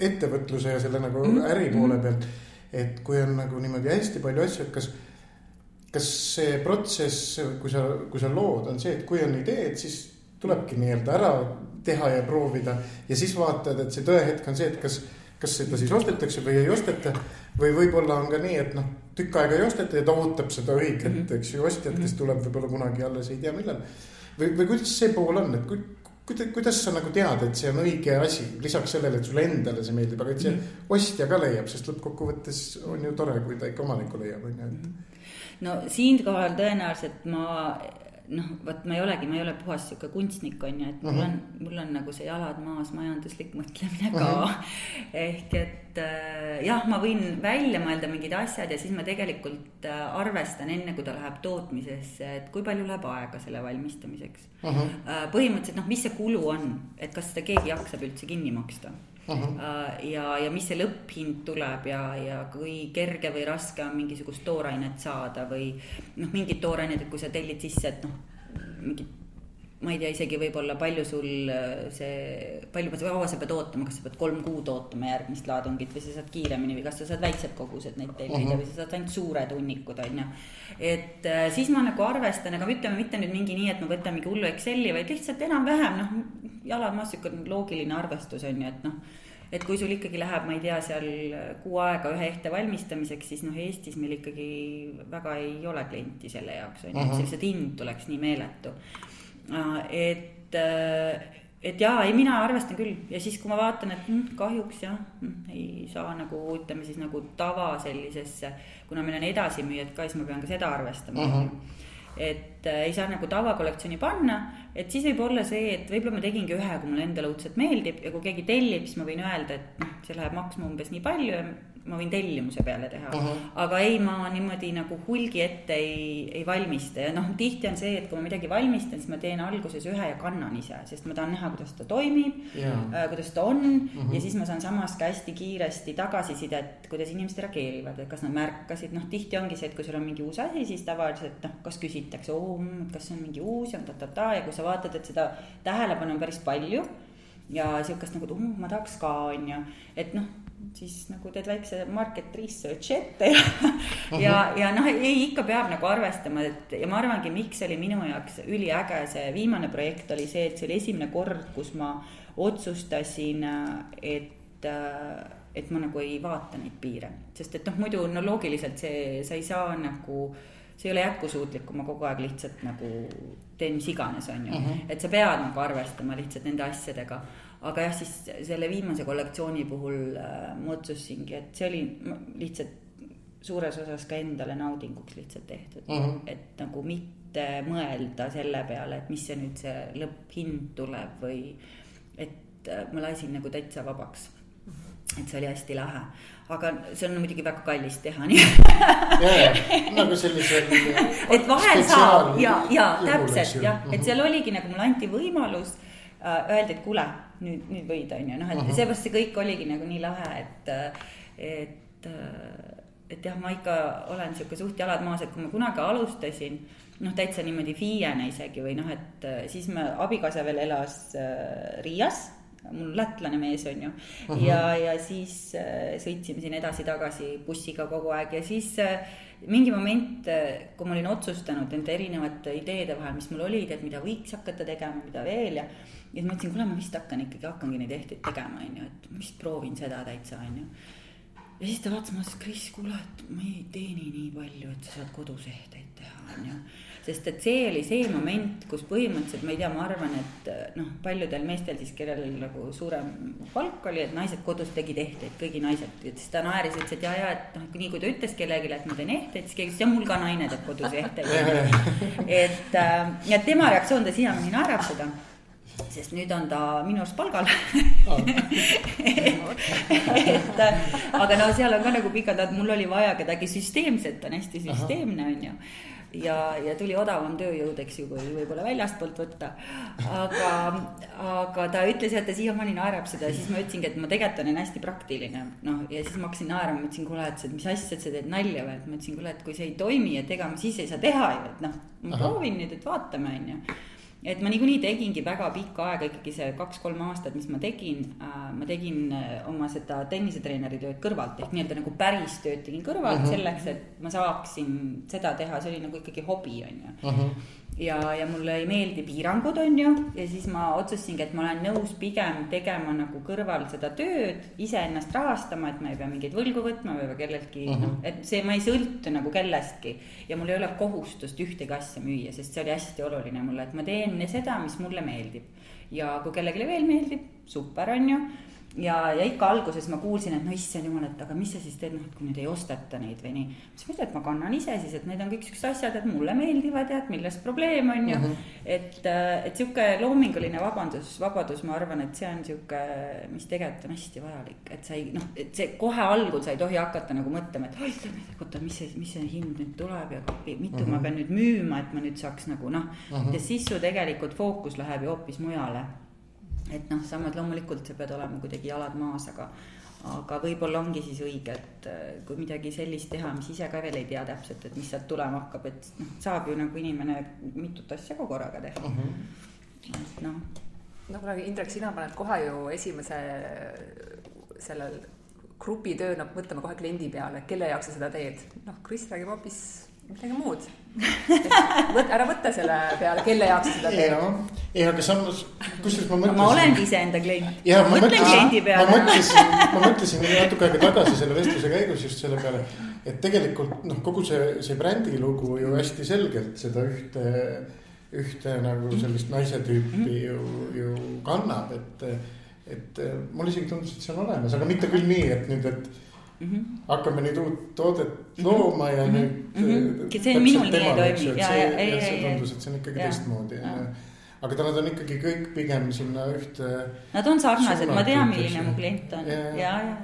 C: ettevõtluse ja selle nagu mm -hmm. äri poole pealt. et kui on nagu niimoodi hästi palju asju, et kas kas see protsess, kui sa, kui sa lood, on see, et kui on ideed, siis tulebki nii-öelda ära teha ja proovida ja siis vaatad, et see tõehetk on see, et kas, kas seda siis ostetakse või ei osteta. või võib-olla on ka nii, et noh, tükk aega ei osteta ja ta ootab seda õiget, mhm. eks ju, ostjat, kes mhm. tuleb võib-olla kunagi alles ei tea millal. või, või kuidas see pool on, et kui, kuidas, kuidas sa nagu tead, et see on õige asi, lisaks sellele, et sulle endale see meeldib, aga et see mm. ostja ka leiab, sest lõppkokkuvõttes on ju tore, kui ta ikka omaniku leiab, on ju, et
B: no siinkohal tõenäoliselt ma noh, vot ma ei olegi, ma ei ole puhas sihuke kunstnik on ju, et mul uh -huh. on, mul on nagu see jalad maas majanduslik mõtlemine ka uh. -huh. ehk et äh, jah, ma võin välja mõelda mingid asjad ja siis ma tegelikult äh, arvestan enne, kui ta läheb tootmisesse, et kui palju läheb aega selle valmistamiseks uh. -huh. Äh, põhimõtteliselt noh, mis see kulu on, et kas seda keegi jaksab üldse kinni maksta Uh -huh. ja, ja mis see lõpphind tuleb ja, ja kui kerge või raske on mingisugust toorainet saada või noh, mingid toorained, et kui sa tellid sisse, et noh, mingid ma ei tea isegi võib-olla palju sul äh, see, palju kaua sa pead ootama, kas sa pead kolm kuud ootama järgmist laadungit või sa saad kiiremini või kas sa saad väiksed kogused neid tellida uh -huh. või sa saad ainult suured hunnikud, on ju. et äh, siis ma nagu arvestan, aga ütleme mitte nüüd mingi nii, et ma võtan mingi hullu Exceli, vaid lihtsalt enam-vähem noh, jalad maas sihuke loogiline arvestus on ju, et noh et kui sul ikkagi läheb, ma ei tea, seal kuu aega ühe ehte valmistamiseks, siis noh, Eestis meil ikkagi väga ei ole klienti selle jaoks on ju, et see lihtsalt hind tuleks nii meeletu. Et, et jaa, ei, mina arvestan küll. Ja siis, kui ma vaatan, et hm, kahjuks jah hm,, ei saa nagu ütleme siis nagu tava sellisesse, kuna meil on edasimüüjad ka, siis ma pean ka seda arvestama uh. -huh et äh, ei saa nagu tavakollektsiooni panna, et siis võib olla see, et võib-olla ma tegingi ühe, kui mulle endale õudselt meeldib. Ja kui keegi tellib, siis ma võin öelda, et noh, see läheb maksma umbes nii palju ja ma võin tellimuse peale teha uh. -huh. aga ei, ma niimoodi nagu hulgi ette ei, ei valmista ja noh, tihti on see, et kui ma midagi valmistan, siis ma teen alguses ühe ja kannan ise, sest ma tahan näha, kuidas ta toimib yeah., äh, kuidas ta on uh -huh. ja siis ma saan samas ka hästi kiiresti tagasisidet, kuidas inimesed reageerivad, et kas nad märkasid, noh, tihti ongi see, et kui sul on mingi uus asi, siis tavaliselt noh, kas küsitakse, oo, mm, kas see on mingi uus ja ta-ta-ta ja kui sa vaatad, et seda tähelepanu on päris palju ja sihukest nagu, et uh, ma tahaks ka, on ju, et noh siis nagu teed väikse market research'i ette ja uh, -huh. ja, ja noh, ei ikka peab nagu arvestama, et ja ma arvangi, miks oli minu jaoks üliäge see viimane projekt oli see, et see oli esimene kord, kus ma otsustasin, et et ma nagu ei vaata neid piire, sest et noh, muidu no loogiliselt see, sa ei saa nagu see ei ole jätkusuutlik, kui ma kogu aeg lihtsalt nagu teen mis iganes, on ju uh. -huh. et sa pead nagu arvestama lihtsalt nende asjadega. Aga jah, siis selle viimase kollektsiooni puhul äh, ma otsustasingi, et see oli lihtsalt suures osas ka endale naudinguks lihtsalt tehtud uh. -huh. et nagu mitte mõelda selle peale, et mis see nüüd see lõpphind tuleb või et äh, ma lasin nagu täitsa vabaks. et see oli hästi lahe aga see on muidugi väga kallis teha, nii.
C: nagu sellisel.
B: et vahel saab ja, ja täpselt jah, et seal oligi nagu mulle anti võimalus äh,. Öeldi, et kuule, nüüd, nüüd võid, on ju, noh, et seepärast see kõik oligi nagu nii lahe, et, et, et jah, ma ikka olen sihuke suht jalad maas, et kui ma kunagi alustasin noh, täitsa niimoodi FIE-na isegi või noh, et siis me, abikaasa veel elas äh, Riias mul lätlane mees on ju uh. -huh. ja, ja siis äh, sõitsime siin edasi-tagasi bussiga kogu aeg ja siis äh, mingi moment kui ma olin otsustanud nende erinevate ideede vahel, mis mul olid, et mida võiks hakata tegema, mida veel ja. Ja siis mõtlesin, kuule, ma vist hakkan ikkagi, hakkangi neid ehteid tegema, on ju, et ma vist proovin seda täitsa, on ju. ja siis ta vaatas, ma ütlesin, Kris, kuule, et ma ei teeni nii palju, et sa saad kodus ehteid teha, on ju sest et see oli see moment, kus põhimõtteliselt ma ei tea, ma arvan, et noh, paljudel meestel siis, kellel nagu suurem palk oli, et naised kodus tegid ehteid, kõigi naised, et siis ta naeris, ütles, et ja, ja et noh, nii kui ta ütles kellelegi, et ma teen ehteid, siis keegi ütles, ja mul ka naine teeb kodus ehteid. et äh, ja tema reaktsioon, ta siiamaani naerab seda sest nüüd on ta minu arust palgal et aga no seal on ka nagu pikad, et mul oli vaja kedagi süsteemset, ta on hästi süsteemne, on ju ja, ja tuli odavam tööjõud, eks ju, kui võib-olla väljastpoolt võtta. aga, aga ta ütles, et ta siiamaani naerab seda ja siis ma ütlesingi, et ma tegelikult olen hästi praktiline. noh, ja siis ma hakkasin naerma, ma ütlesin, kuule, et mis asja, et sa teed nalja või, et ma ütlesin, kuule, et kui see ei toimi, et ega ma siis ei saa teha ju, et noh, ma Aha. proovin nüüd, et vaatame, on ju et ma niikuinii tegingi väga pikka aega ikkagi see kaks-kolm aastat, mis ma tegin äh,, ma tegin äh, oma seda tennisetreeneri tööd kõrvalt ehk nii-öelda nagu päris tööd tegin kõrvalt uh mhm. -huh. selleks, et ma saaksin seda teha, see oli nagu ikkagi hobi, on ju uh. -huh ja, ja mulle ei meeldi piirangud, on ju, ja siis ma otsustasingi, et ma olen nõus pigem tegema nagu kõrval seda tööd, iseennast rahastama, et ma ei pea mingeid võlgu võtma või kelleltki uh, -huh. noh, et see, ma ei sõltu nagu kellestki. ja mul ei ole kohustust ühtegi asja müüa, sest see oli hästi oluline mulle, et ma teen seda, mis mulle meeldib. ja kui kellelegi veel meeldib, super, on ju ja, ja ikka alguses ma kuulsin, et no issand jumal, et aga mis sa siis teed, noh, et kui nüüd ei osteta neid või nii. siis ma ütlesin, et ma kannan ise siis, et need on kõik siuksed asjad, et mulle meeldivad ja et milles probleem on ju mm. -hmm. et, äh, et sihuke loominguline vabandus, vabadus, ma arvan, et see on sihuke, mis tegelikult on hästi vajalik, et sa ei noh, et see kohe algul sa ei tohi hakata nagu mõtlema, et oota, mis see, mis see hind nüüd tuleb ja mitu mm -hmm. ma pean nüüd müüma, et ma nüüd saaks nagu noh mm, -hmm. ja siis su tegelikult fookus läheb ju hoopis mujale et noh, samas loomulikult sa pead olema kuidagi jalad maas, aga aga võib-olla ongi siis õige, et äh, kui midagi sellist teha, mis ise ka veel ei tea täpselt, et mis sealt tulema hakkab, et noh, saab ju nagu inimene mitut asja ka korraga teha. -huh. et noh.
D: no kuule, Indrek, sina paned kohe ju esimese sellel grupi töö, noh, mõtleme kohe kliendi peale, kelle jaoks sa seda teed. noh, Kris räägib hoopis midagi muud võt, ära võta selle peale, kelle jaoks seda teed.
C: ei, aga samas, kusjuures ma mõtlesin.
B: ma olengi iseenda klient.
C: ma mõtlen kliendi peale. ma mõtlesin, ma mõtlesin natuke aega tagasi selle vestluse käigus just selle peale, et tegelikult noh, kogu see, see brändilugu ju hästi selgelt seda ühte, ühte nagu sellist naise tüüpi ju, ju kannab, et, et mulle isegi tundus, et see on olemas, aga mitte küll nii, et nüüd, et mm. -hmm. hakkame nüüd uut toodet mhm. looma ja mm -hmm. nüüd mm.
B: -hmm. see minul nii ei toimi.
C: ja, ja, ja, see tundus, et see on ikkagi teistmoodi. aga ta, nad on ikkagi kõik pigem sinna ühte.
B: Nad on sarnased, ma tean, milline mu klient on ja, ja, ja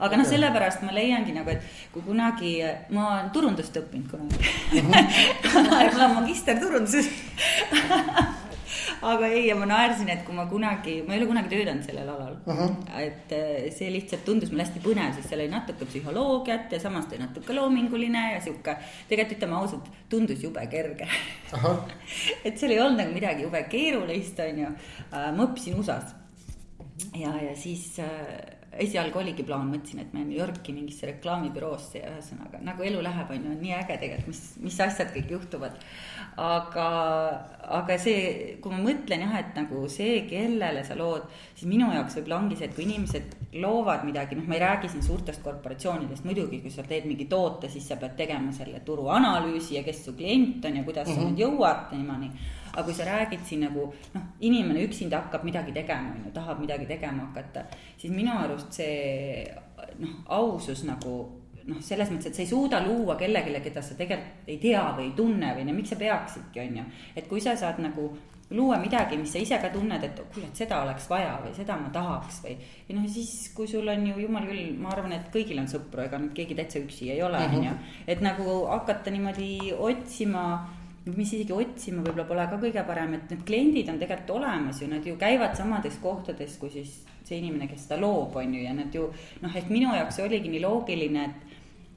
B: aga noh, sellepärast ma leiangi nagu, et kui kunagi, ma olen turundust õppinud kunagi mm. -hmm. ma olen magister turunduses aga ei, ja ma naersin, et kui ma kunagi, ma ei ole kunagi töötanud sellel alal uh. -huh. et eh, see lihtsalt tundus mulle hästi põnev, sest seal oli natuke psühholoogiat ja samas ta oli natuke loominguline ja sihuke. tegelikult ütleme ausalt, tundus jube kerge uh. -huh. et seal ei olnud nagu midagi jube keerulist, on ju. Äh, ma õppisin USA-s ja, ja siis äh, esialgu oligi plaan, mõtlesin, et ma New Yorki mingisse reklaamibüroosse ja ühesõnaga nagu elu läheb, on ju, nii äge tegelikult, mis, mis asjad kõik juhtuvad. aga, aga see, kui ma mõtlen jah, et nagu see, kellele sa lood, siis minu jaoks võib-olla ongi see, et kui inimesed loovad midagi, noh, ma ei räägi siin suurtest korporatsioonidest, muidugi, kui sa teed mingi toote, siis sa pead tegema selle turuanalüüsi ja kes su klient on ja kuidas mm -hmm. sa mhm. nüüd jõuad niimoodi aga kui sa räägid siin nagu noh, inimene üksinda hakkab midagi tegema, on ju, tahab midagi tegema hakata, siis minu arust see noh, ausus nagu noh, selles mõttes, et sa ei suuda luua kellelegi, keda sa tegelikult ei tea või ei tunne või no miks sa peaksidki, on ju. et kui sa saad nagu luua midagi, mis sa ise ka tunned, et kuule, et seda oleks vaja või seda ma tahaks või. ja noh, siis kui sul on ju jumal küll, ma arvan, et kõigil on sõpru, ega nüüd keegi täitsa üksi ei ole, mhm. on ju. et nagu hakata niimoodi otsima mis isegi otsima võib-olla pole ka kõige parem, et need kliendid on tegelikult olemas ju, nad ju käivad samades kohtades, kui siis see inimene, kes seda loob, on ju, ja nad ju noh, ehk minu jaoks oligi nii loogiline,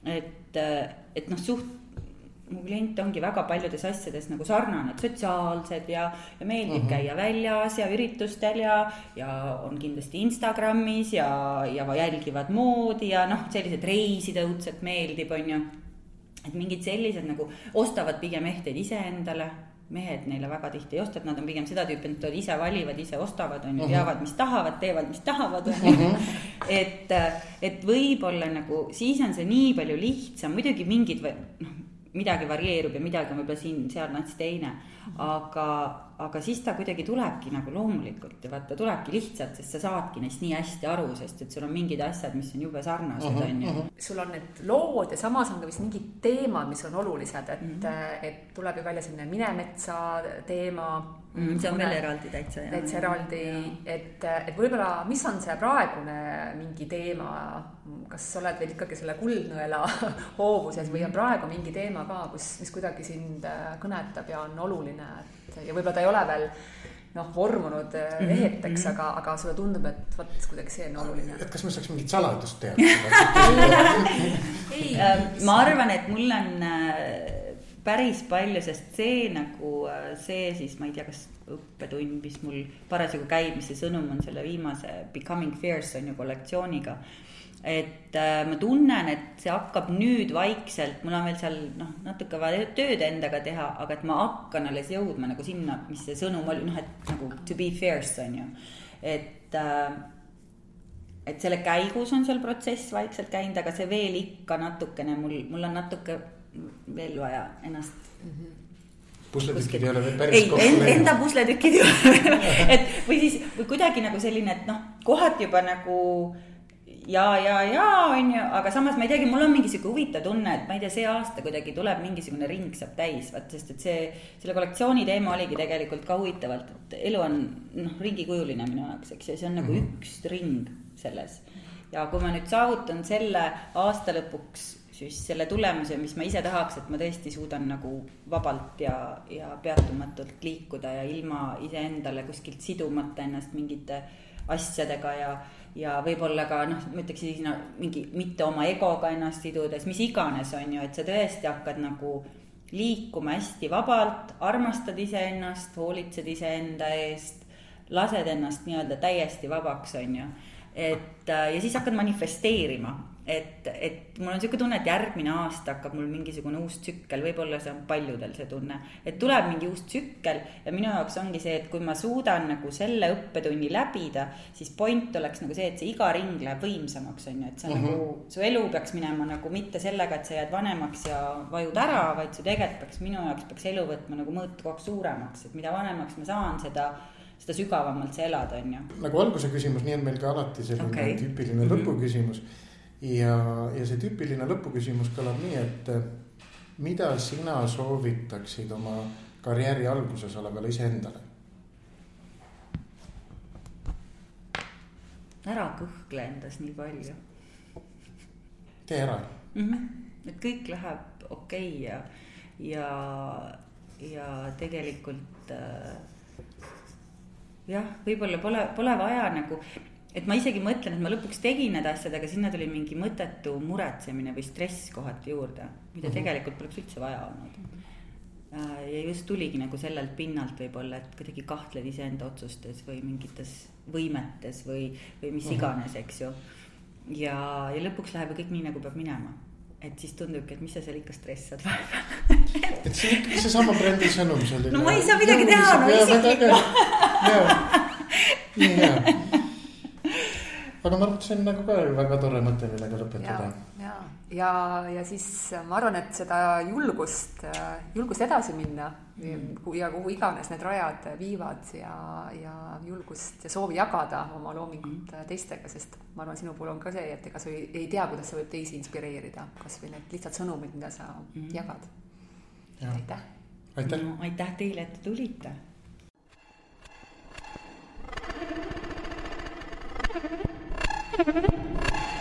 B: et, et, et noh, suht mu klient ongi väga paljudes asjades nagu sarnane, et sotsiaalsed ja, ja meeldib uh mhm. -huh. käia väljas ja üritustel ja, ja on kindlasti Instagramis ja, ja jälgivad moodi ja noh, sellised reisida õudselt meeldib, on ju et mingid sellised nagu ostavad pigem ehteid iseendale, mehed neile väga tihti ei osta, et nad on pigem seda tüüpi, et nad ise valivad, ise ostavad, on ju, mhm. teavad, mis tahavad, teevad, mis tahavad, on ju. Mhm. et, et võib-olla nagu siis on see nii palju lihtsam, muidugi mingid või noh, midagi varieerub ja midagi on võib-olla siin-seal nats teine, aga aga siis ta kuidagi tulebki nagu loomulikult ja vaata, tulebki lihtsalt, sest sa saadki neist nii hästi aru, sest et sul on mingid asjad, mis on jube sarnased, on ju.
D: Sul on need lood ja samas on ka vist mingid teemad, mis on olulised, et mm, -hmm. et tuleb ju välja selline Minemetsa teema
B: mm,. see on veel eraldi täitsa.
D: täitsa eraldi, et, et võib-olla, mis on see praegune mingi teema, kas sa oled veel ikkagi selle kuldnõela hoovuses või on mhm. praegu mingi teema ka, kus, mis kuidagi sind äh, kõnetab ja on oluline, et et ja võib-olla ta ei ole veel noh, vormunud mm -hmm. aga, aga sulle tundub, et vot kuidagi see on oluline.
C: et kas me saaks mingit saladust teada
B: ei, ähm, ma arvan, et mul on äh, päris palju, sest see nagu äh, see siis, ma ei tea, kas õppetund, mis mul parasjagu käib, mis see sõnum on selle viimase Becoming Fierce on ju kollektsiooniga et äh, ma tunnen, et see hakkab nüüd vaikselt, mul on veel seal noh, natuke vaja tööd endaga teha, aga et ma hakkan alles jõudma nagu sinna, mis see sõnum oli, noh, et nagu to be fierce on ju. et äh,, et selle käigus on seal protsess vaikselt käinud, aga see veel ikka natukene mul, mul on natuke veel vaja ennast mm. -hmm
C: pusletükid ei ole veel päris
B: kokku läinud. Enda pusletükid ei ole et või siis, või kuidagi nagu selline, et noh, kohati juba nagu äh, ja, ja, ja on ju, aga samas ma ei teagi, mul on mingi sihuke huvitav tunne, et ma ei tea, see aasta kuidagi tuleb mingisugune ring saab täis, vaat sest et see, selle kollektsiooni teema oligi tegelikult ka huvitavalt, et elu on noh, ringikujuline minu jaoks, eks ju, see on nagu mm -hmm. üks ring selles. ja kui ma nüüd saavutan selle aasta lõpuks siis selle tulemuse, mis ma ise tahaks, et ma tõesti suudan nagu vabalt ja, ja peatumatult liikuda ja ilma iseendale kuskilt sidumata ennast mingite asjadega ja ja võib-olla ka noh, ma ütleks siis no, mingi mitte oma egoga ennast sidudes, mis iganes, on ju, et sa tõesti hakkad nagu liikuma hästi vabalt, armastad iseennast, hoolitsed iseenda eest, lased ennast nii-öelda täiesti vabaks, on ju. et ja siis hakkad manifesteerima et, et mul on niisugune tunne, et järgmine aasta hakkab mul mingisugune uus tsükkel, võib-olla see on paljudel see tunne, et tuleb mingi uus tsükkel ja minu jaoks ongi see, et kui ma suudan nagu selle õppetunni läbida, siis point oleks nagu see, et see iga ring läheb võimsamaks, on ju, et sa mm -hmm. nagu, su elu peaks minema nagu mitte sellega, et sa jääd vanemaks ja vajud ära, vaid su tegelikult peaks, minu jaoks peaks elu võtma nagu mõõtkohaks suuremaks, et mida vanemaks ma saan, seda seda sügavamalt sa elad, on ju.
C: nagu alguse küsimus, nii on meil ka alati selline okay. tüüpiline mm -hmm. Ja, ja see tüüpiline lõpuküsimus kõlab nii, et mida sina soovitaksid oma karjääri alguses olevale iseendale?
B: ära kõhkle endas nii palju.
C: tee ära
B: mm. -hmm. et kõik läheb okei okay ja, ja, ja tegelikult äh, jah, võib-olla pole, pole vaja nagu et ma isegi mõtlen, et ma lõpuks tegin need asjad, aga sinna tuli mingi mõttetu muretsemine või stress kohati juurde, mida mm -hmm. tegelikult poleks üldse vaja olnud. Ja just tuligi nagu sellelt pinnalt võib-olla, et kuidagi kahtled iseenda otsustes või mingites võimetes või, või mis -hmm. iganes, eks ju. ja, ja lõpuks läheb ju kõik nii, nagu peab minema et siis tundubki, et mis sa seal ikka stressad vahepeal
C: et see on ikkagi seesama brändi sõnum selline.
B: no ma ei saa midagi teha, no isiklik.
C: nii hea. Aga ma arvan, et see on nagu ka väga tore mõte, millega lõpetada.
D: ja, ja, ja siis ma arvan, et seda julgust, julgust edasi minna mm. ja kuhu iganes need rajad viivad ja, ja julgust ja soovi jagada oma loomingut mm. teistega, sest ma arvan, sinu puhul on ka see, et ega sa ei, ei tea, kuidas see võib teisi inspireerida, kasvõi need lihtsad sõnumid, mida sa mm. jagad. aitäh.
C: aitäh
B: no,. aitäh teile, et te tulite. Thank you. Thank you.